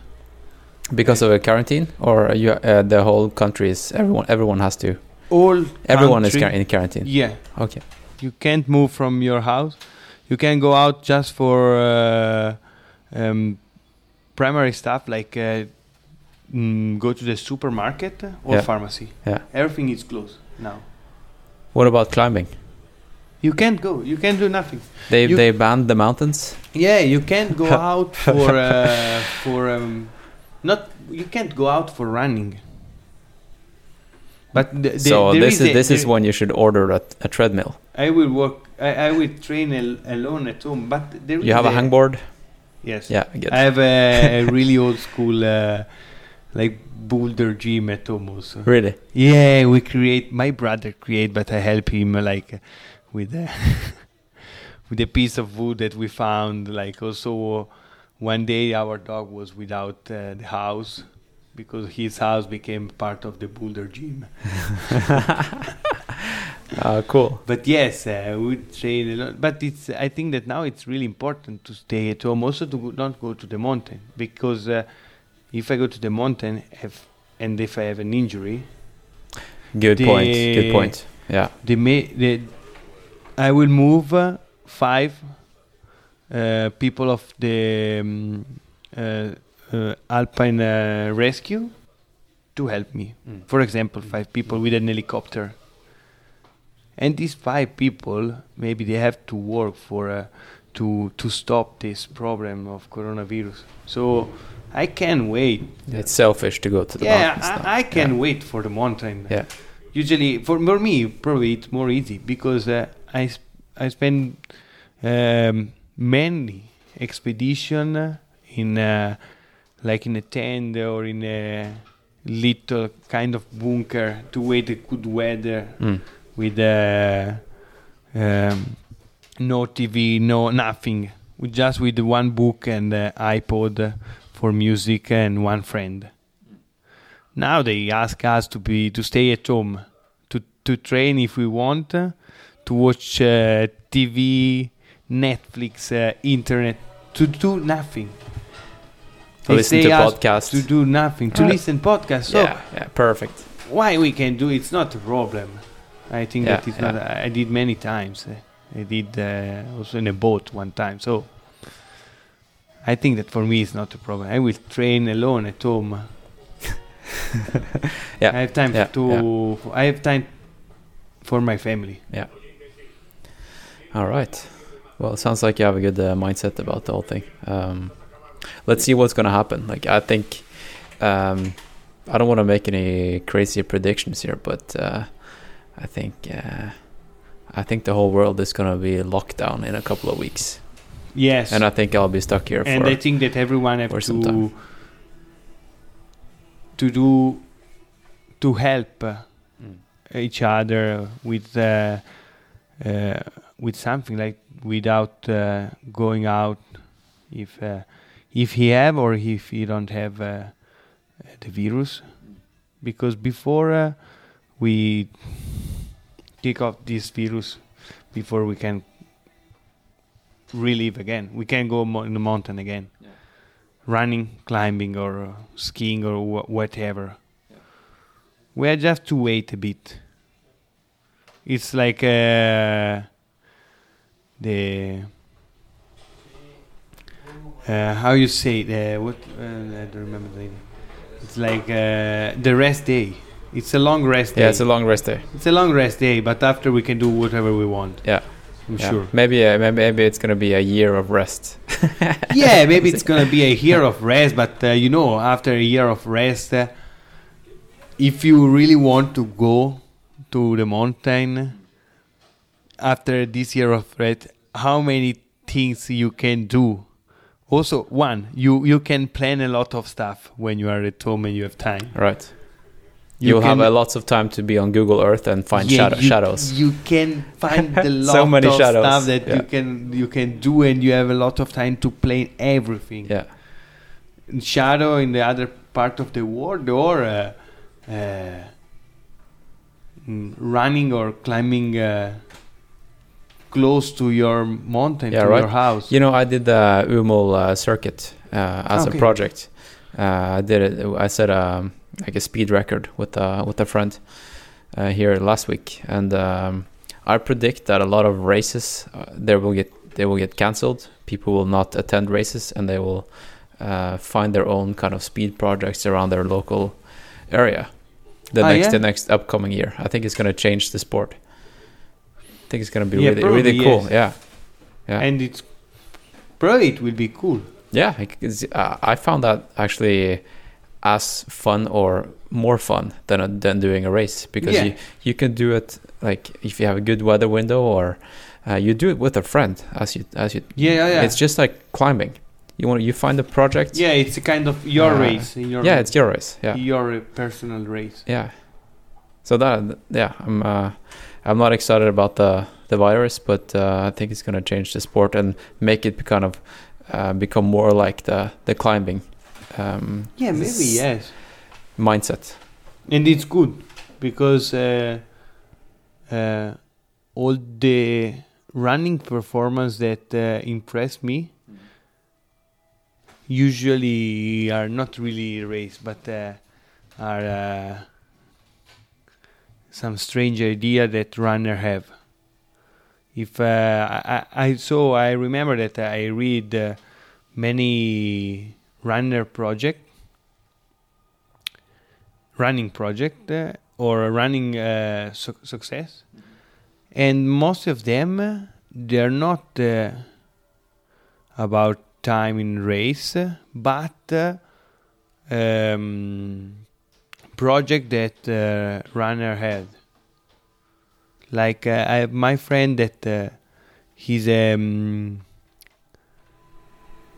Because of a quarantine, or you uh, the whole country is everyone everyone has to
All
everyone is
country-
quar- in quarantine.
Yeah,
Okay.
You can't move from your house. You can go out just for uh, um, primary stuff like uh, mm, go to the supermarket or
Yeah.
pharmacy.
Yeah.
Everything is closed now.
What about climbing?
You can't go. You can't do nothing.
They
You-
they banned the mountains.
Yeah, you can't go (laughs) out for uh, for um, not. You can't go out for running. But th-
so this is
a-
this is when you should order a, a treadmill.
I will work. I, I will train al- alone at home. But there
You have a hangboard.
Yes.
Yeah, I
I have a, a (laughs) really old school, uh, like boulder gym at home also.
Really?
Yeah, we create. My brother create, but I help him uh, like uh, with uh, (laughs) with a piece of wood that we found. Like also, one day our dog was without uh, the house because his house became part of the boulder gym. (laughs)
Uh, cool.
But yes, uh, we train a lot. But it's. I think that now it's really important to stay at home, also to go, not go to the mountain, because uh, if I go to the mountain, if, and if I have an injury,
Good point. Good point. Yeah.
the may the I will move uh, five uh, people of the um, uh, uh, Alpine uh, Rescue to help me. For example, five people with an helicopter. And these five people, maybe they have to work for uh, to to stop this problem of coronavirus. So I can wait.
It's selfish to go to the
yeah. I, I can
Yeah.
wait for the mountain
Yeah.
usually for, for me probably it's more easy because uh, I sp- I spend um, many expedition uh, in uh, like in a tent or in a little kind of bunker to wait a good weather
Mm.
With uh, um, no TV, no nothing, with just with one book and uh, iPod for music and one friend. Now they ask us to be to stay at home, to to train if we want, uh, to watch uh, TV, Netflix, uh, internet, to do nothing.
To listen to podcasts.
To do nothing, to
Right.
listen podcasts. So
yeah. Yeah. Perfect.
why we can do it's not a problem i think
Yeah,
that it's
yeah.
not i did many times uh, i did uh, also in a boat one time so i think that for me it's not a problem i will train alone at home (laughs)
Yeah,
i have time
yeah,
to i have time for my family Yeah.
All right. Well, it sounds like you have a good uh, mindset about the whole thing. Um, let's see what's gonna happen. Like I think, um, I don't want to make any crazy predictions here, but uh, I think uh, I think the whole world is gonna be locked down in a couple of weeks,
Yes.
and I think I'll be stuck here
and
for.
I think that everyone have to to do to help uh,
Mm.
each other with uh, uh, with something like without uh, going out if uh, if he have or if he don't have uh, the virus because before uh, we kick off this virus before we can relive again. We can go mo- in the mountain again. Running climbing or uh, skiing or wha- whatever. We have just to wait a bit. It's like uh, the uh, how you say the what uh, I don't remember the name. It's like uh, the rest day. It's a long rest day.
yeah, it's a long rest day.
It's a long rest day, but after we can do whatever we want.
Yeah.
I'm
Yeah.
sure.
Maybe uh, maybe maybe it's gonna be a year of rest. (laughs)
yeah, maybe it's (laughs) gonna be a year of rest, but uh, you know, after a year of rest, uh, if you really want to go to the mountain after this year of rest, how many things you can do? Also, one, you you can plan a lot of stuff when you are at home and you have time.
Right.
You
You'll have a lots of time to be on Google Earth and find
Yeah,
shadow-
you,
shadows.
You can find (laughs) a lot
So many
of
shadows,
stuff that
yeah.
you can you can do, and you have a lot of time to plan everything.
Yeah.
shadow in the other part of the world or uh, uh, mm, running or climbing uh, close to your mountain
Yeah,
to
right.
your house
You know, I did the Huemul circuit uh, as
Okay.
a project. Uh, I did it. I um, like a speed record with uh, with a friend uh, here last week, and um, I predict that a lot of races uh, there will get they will get cancelled. People will not attend races, and they will uh, find their own kind of speed projects around their local area. The
Ah,
next
yeah?
the next upcoming year, I think it's going to change the sport. I think it's going to be
Yeah,
really really
probably,
cool.
yes.
Yeah. Yeah.
and it's probably it will be cool
Yeah, uh, I found that actually as fun or more fun than a, than doing a race because
Yeah.
you you can do it like if you have a good weather window or uh, you do it with a friend as you as you.
yeah yeah, yeah.
It's just like climbing. You want you find a project.
yeah it's a kind of your
Uh,
race in your
Yeah, it's your race. Yeah,
your uh, personal race
yeah. So that yeah, I'm uh, I'm not excited about the the virus, but uh, I think it's gonna change the sport and make it kind of uh, become more like the the climbing. Um,
yeah maybe yes
mindset.
and it's good because uh, uh, all the running performance that uh, impress me usually are not really race but uh, are uh, some strange idea that runner have if uh, I, I I- so I remember that I read uh, runner project running project uh, or running uh, su- success. And most of them uh, they're not uh, about time in race but uh, um, project that runner had like I have my friend that he's um,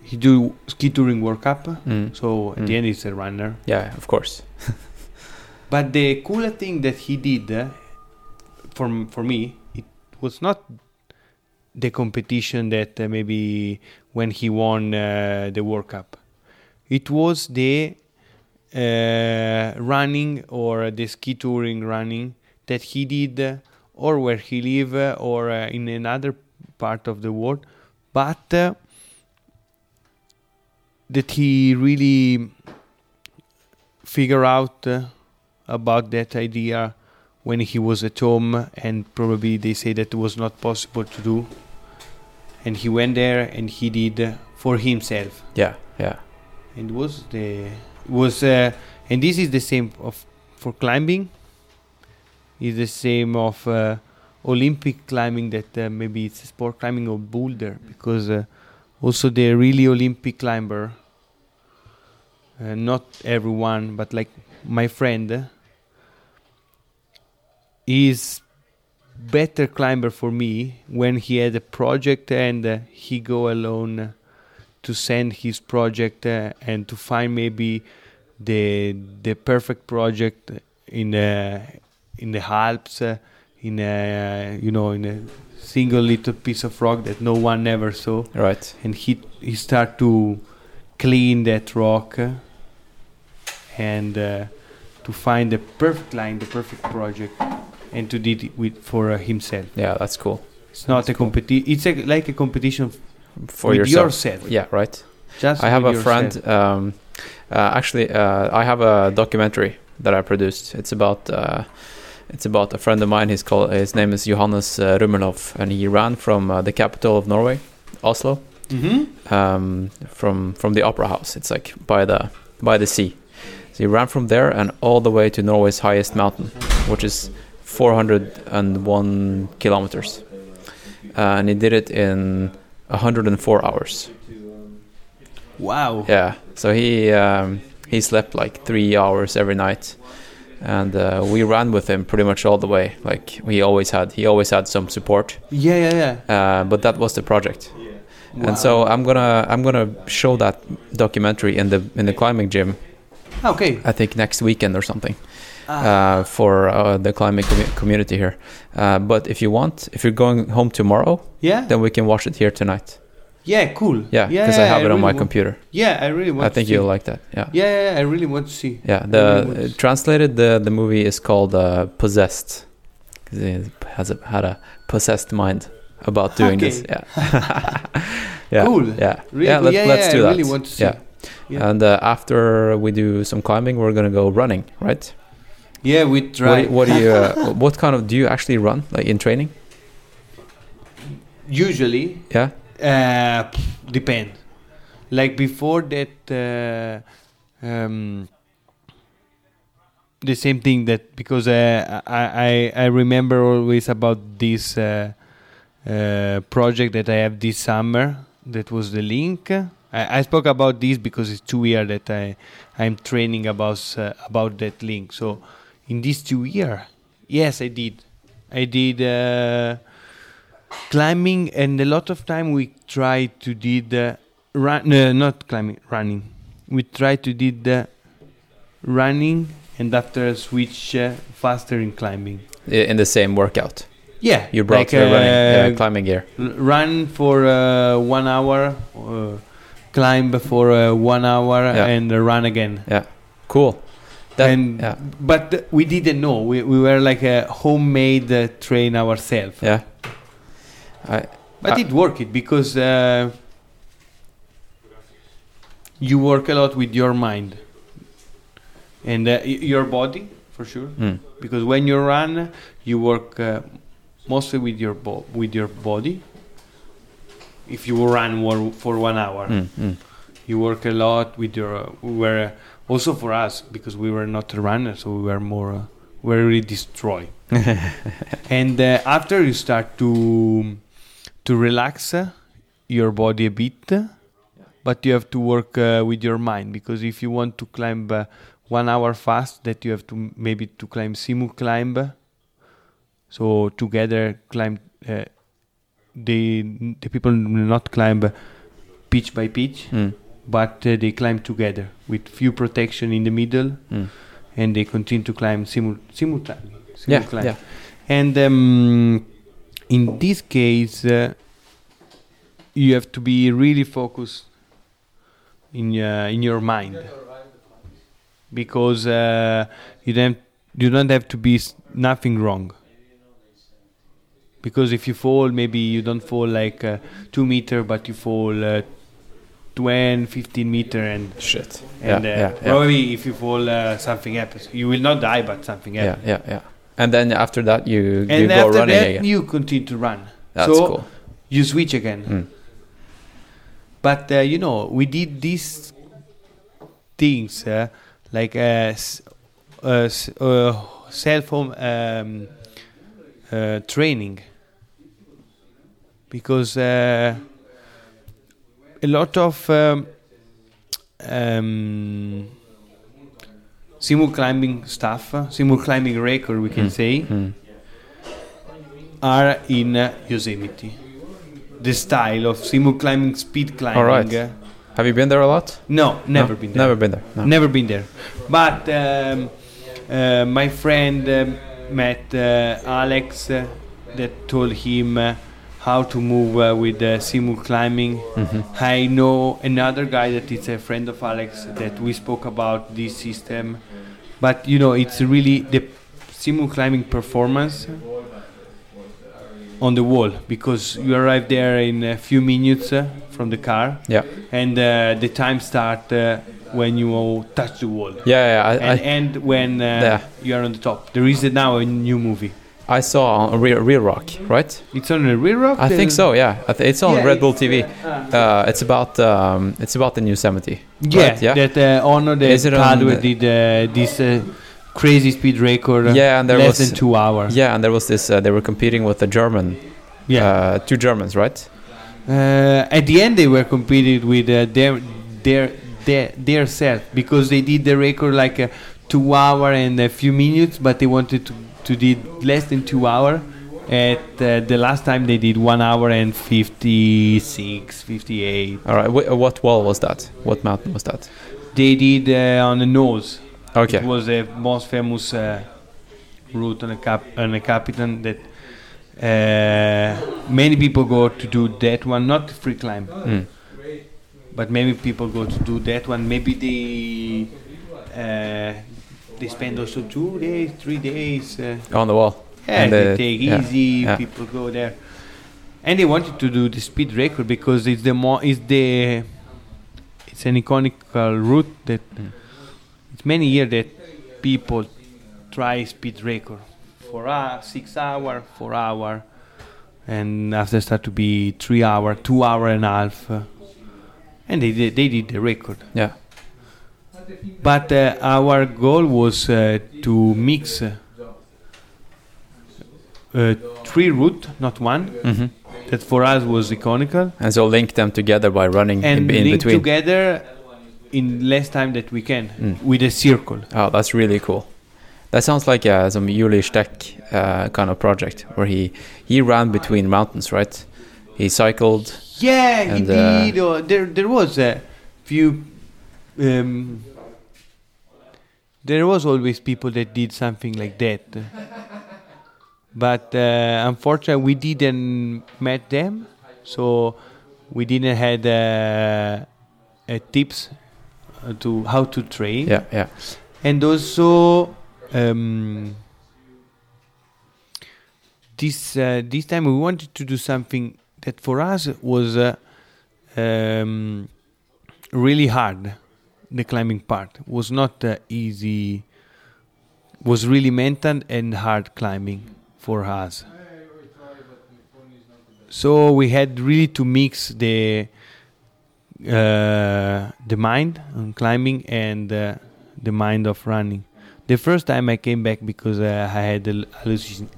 he do ski touring World Cup
Mm.
so at
Mm.
the end he's a runner
Yeah, of course. (laughs)
but the cooler thing that he did uh, for for me, it was not the competition that uh, maybe when he won uh, the World Cup. It was the uh, running or the ski touring running that he did, uh, or where he live, uh, or uh, in another part of the world, but uh, that he really figure out. Uh, about that idea when he was at home and probably they say that it was not possible to do and he went there and he did for himself
Yeah, yeah.
and was the was uh, and this is the same of for climbing is the same of uh, Olympic climbing that uh, maybe it's sport climbing or boulder because uh, also the really Olympic climber, uh, not everyone, but like my friend, uh, is better climber for me when he had a project and uh, he go alone uh, to send his project uh, and to find maybe the the perfect project in the in the Alps uh, in a you know in a single little piece of rock that no one ever saw
Right.
and he he start to clean that rock uh, and uh, to find the perfect line the perfect project and to do it with for uh, himself
Yeah, that's cool.
it's not a competition it's a, like a competition f-
For
with
yourself.
yourself
Yeah, right.
just
I have a
with
friend. Um, uh, actually, uh, I have a documentary that I produced. It's about uh, it's about a friend of mine. He's called his name is Johannes uh, Rummelhoff, and he ran from uh, the capital of Norway, Oslo,
Mhm.
um, from from the opera house. It's like by the by the sea. So he ran from there and all the way to Norway's highest mountain, which is 401 kilometers, uh, and he did it in 104 hours.
wow
Yeah. So he um, he slept like three hours every night, and uh, we ran with him pretty much all the way. Like we always had, he always had some support.
yeah yeah yeah
Uh, but that was the project.
Wow.
And so I'm gonna I'm gonna show that documentary in the in the climbing gym.
Okay
I think next weekend or something
ah,
uh, for uh, the climbing commu- community here. Uh, but if you want, if you're going home tomorrow,
yeah
then we can watch it here tonight.
yeah cool
Yeah, because I have it on
really
my
want-
computer.
yeah i really want
I think
to see.
you'll like that. Yeah.
yeah, yeah yeah, i really want to see
Yeah, the uh, translated the the movie is called uh, Possessed. 'Cause He has a, had a possessed mind about doing this. Yeah. (laughs) yeah.
Cool.
Yeah.
Really
yeah. Let,
yeah,
let's
yeah,
do
I
that.
really want to see.
Yeah.
Yeah.
And uh, after we do some climbing, we're gonna go running, right?
Yeah, we
What,
try.
do- what do you? (laughs) Uh, what kind of? Do you actually run like in training?
Usually,
Yeah.
uh, depend. Like before that, uh, um, the same thing that because uh, I, I I remember always about this uh, uh, project that I have this summer. That was the link. I, I spoke about this because it's two years that I I'm training about uh, about that link. So in these two years, yes, I did. I did. Uh, climbing and a lot of time we tried to did uh, run no, not climbing running we tried to did uh, running and after switch uh, faster in climbing
In the same workout,
yeah
you brought
like,
your running
uh,
uh, climbing gear.
run for uh, one hour uh, climb for uh, one hour
Yeah.
and uh, run again Yeah,
Cool. That,
and
yeah.
but uh, we didn't know we, we were like a homemade uh, train ourselves
Yeah. I,
But
Uh,
it worked it because uh, you work a lot with your mind and uh, y- your body for sure.
mm,
Because when you run, you work uh, mostly with your bo- with your body. If you run one, for one hour,
mm, mm.
you work a lot with your. Uh, we were also for us because we were not a runner, so we were more. Uh, we were really destroyed. (laughs) and uh, after you start to to relax uh, your body a bit but you have to work uh, with your mind because if you want to climb uh, one hour fast that you have to maybe to climb simu climb so together climb uh, the the people will not climb pitch by pitch
Mm,
but uh, they climb together with few protection in the middle
mm.
and they continue to climb simu- simultaneously
Yeah,
climb.
yeah.
And um, in this case, uh, you have to be really focused in uh, in your mind because uh, you don't you don't have to be s- nothing wrong. Because if you fall, maybe you don't fall like uh, two meter, but you fall uh, 20, 15 meter, and
Shit.
and
yeah,
uh,
yeah, yeah.
probably if you fall, uh, something happens. You will not die, but something
yeah,
happens.
yeah, yeah. And then after that, you you
And
go
after
running
that,
again.
you continue to run.
That's
so
cool.
you switch again.
Mm.
But uh, you know, we did these things uh, like uh, s- uh, s- uh, self home um, uh, training because uh, a lot of um, um, simul climbing stuff, uh, simul climbing record, we can
Mm.
say,
Mm.
are in uh, Yosemite. The style of simul climbing, speed climbing.
right.
uh,
Have you been there a lot?
no, never
No?
been there.
Never been there. No.
Never been there. But um, uh, my friend um, met uh, Alex uh, that told him uh, how to move uh, with the simul climbing.
Mhm.
I know another guy that is a friend of Alex that we spoke about this system. But you know, it's really the simul climbing performance on the wall because you arrive there in a few minutes uh, from the car
Yeah.
and uh, the time start uh, when you touch the wall
Yeah, yeah. I,
and
I,
end when uh,
Yeah.
you are on the top. There is uh, now a new movie.
I saw on Reel, Reel Rock, right?
It's on a real rock.
I think so. Yeah, I th- it's on
Yeah,
Red Bull TV.
uh,
Uh, it's about um, it's about the new Yosemite.
yeah,
right, yeah.
that uh, Honor the
Is it on
Padua did uh, this uh, crazy speed record. uh,
Yeah, and there
less
was
than two hours.
yeah, and there was this. Uh, they were competing with the German,
Yeah.
uh, two Germans, right?
Uh, at the end, they were competing with uh, their their their their self because they did the record like uh, two hour and a few minutes, but they wanted to to did less than two hour. At uh, the last time they did one hour and 56, 58.
All right. Wh- what wall was that? What mountain was that?
They did uh, on the nose.
Okay.
It was the most famous uh, route on a cap on a Capitan that uh, many people go to do that one, not free climb.
Mm.
but many people go to do that one. Maybe they uh, they spend also two days, three days. Uh,
On the wall.
yeah,
And
they
the-
take
yeah,
easy.
yeah.
People go there, and they wanted to do the speed record because it's the more it's the it's an iconic route that
Mm.
it's many years that people try speed record for uh, six hour, four hour, and after start to be three hour, two hour and a half, uh, and they did, they did the record.
Yeah.
But uh, our goal was uh, to mix uh, uh, three route, not one.
hmm
That for us was iconical,
And so link them together by running
and
in, in
link
between.
together in less time that we can
Mm.
with a circle.
Oh, that's really cool. That sounds like uh, some Ueli Steck uh, kind of project where he he ran between mountains, right? He cycled.
Yeah,
And,
he
uh,
did. There, there was a few. Um, there was always people that did something like that, but uh, unfortunately, we didn't met them, so we didn't had uh, uh, tips uh, to how to train,
Yeah, yeah.
and also. Um, this uh, this time we wanted to do something that for us was uh, um, really hard. The climbing part was not uh, easy. Was really mental and hard climbing for us. So we had really to mix the uh, the mind on climbing and uh, the mind of running. The first time I came back because uh, I had a hallucin-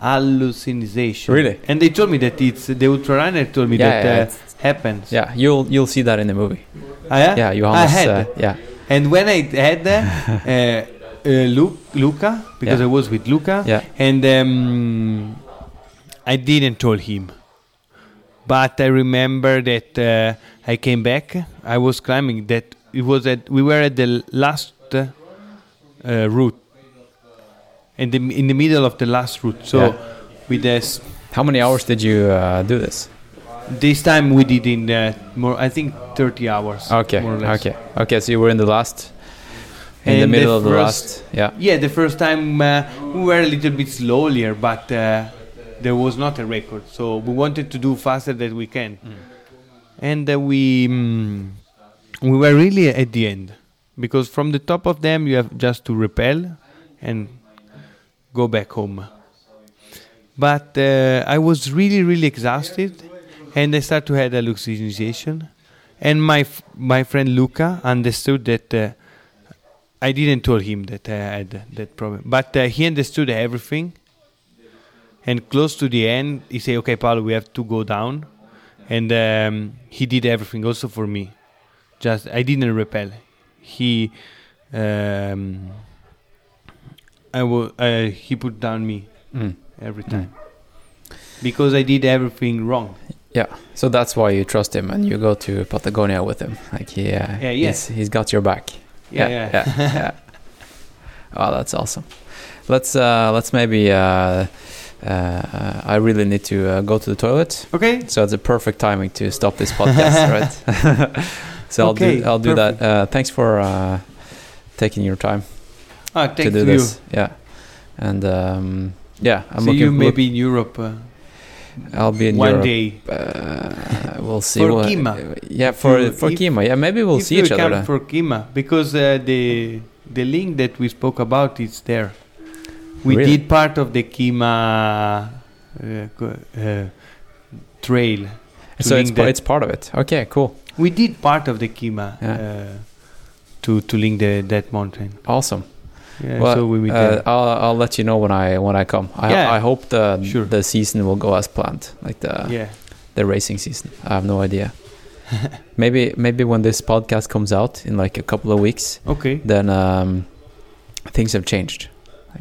hallucination.
Really?
And they told me that it's the ultra runner told me
Yeah,
that
yeah,
uh, happens.
Yeah, you'll you'll see that in the movie.
Ah, yeah?
Yeah,
I had.
Uh, yeah,
And when I had uh, (laughs) uh, uh, Lu- Luca, because
Yeah.
I was with Luca,
yeah.
and um, I didn't tell him. But I remember that uh, I came back. I was climbing. That it was at we were at the last uh, uh, route, in the in the middle of the last route. So
Yeah.
with this
How many hours did you uh, do this?
This time we did in uh, more. I think thirty hours.
Okay,
more or less.
okay, okay. So you were in the last, in the
the
middle of the last. Yeah,
Yeah, the first time uh, we were a little bit slower, but uh, there was not a record, so we wanted to do faster that we can, and uh, we mm, we were really at the end because from the top of them you have just to rappel and go back home. But uh, I was really really exhausted, and I started to have hallucination, and my f- my friend Luca understood that. Uh, I didn't tell him that I had that problem, but uh, he understood everything. And close to the end, he say, "Okay, Paolo, we have to go down," and um, he did everything also for me. Just I didn't rappel. He, um, I will. Uh, he put down me
Mm.
every time because I did everything wrong.
Yeah, so that's why you trust him and you go to Patagonia with him. Like he, uh,
Yeah, yeah.
He's, he's got your back.
Yeah,
yeah,
yeah.
yeah. yeah. (laughs) Oh, that's awesome. Let's uh, let's maybe. Uh, uh, I really need to uh, go to the toilet,
Okay.
so it's a perfect timing to stop this podcast, (laughs) right? (laughs) so I'll
Okay,
do I'll do
perfect.
that. Uh, thanks for uh, taking your time
Ah,
to do this. Yeah, and um, yeah, I'm
See
looking.
you
look-
maybe in Europe uh,
I'll be in
one
Europe.
day.
Uh, we'll see.
For Kima.
Yeah, for for
if-
Kima. Yeah, maybe we'll see each other.
come
then.
for Kima because uh, the the link that we spoke about is there. We
Really?
did part of the Kima uh, uh, trail.
so it's it's part of it. Okay, cool,
We did part of the Kima
Yeah.
uh, to to link the that mountain.
awesome.
Yeah,
well,
so we
uh. I'll I'll let you know when I when I come. I
Yeah.
I hope the
Sure.
the season will go as planned, like the
yeah.
the racing season. I have no idea. (laughs) maybe maybe when this podcast comes out in like a couple of weeks,
Okay.
then um, things have changed.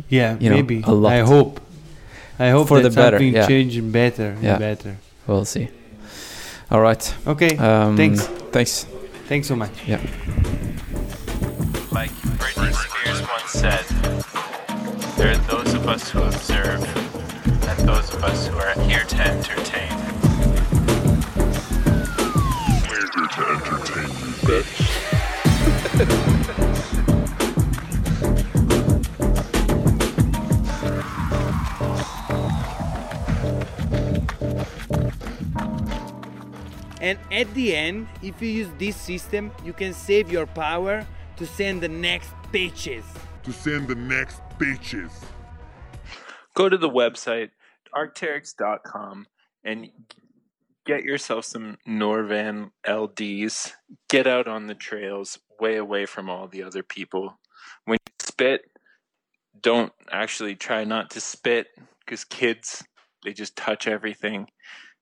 Yeah.
you know,
maybe.
a lot.
I hope. I hope
For the better,
something
yeah.
changing better.
Yeah.
Better.
We'll see. All right.
Okay.
Um,
Thanks.
Thanks.
Thanks so much.
Like once said, there are those of us who observe and those of us who are here to entertain.
We're here to entertain you, bitch.
And at the end, if you use this system, you can save your power to send the next pitches.
To send the next bitches.
Go to the website, arcteryx.com, and get yourself some Norvan LDs. Get out on the trails, way away from all the other people. When you spit, don't actually try not to spit because kids, they just touch everything.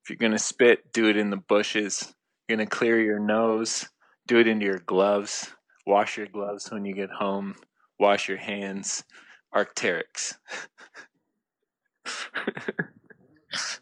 If you're going to spit, do it in the bushes. You're going to clear your nose, do it into your gloves. Wash your gloves when you get home wash your hands, Arc'teryx. (laughs)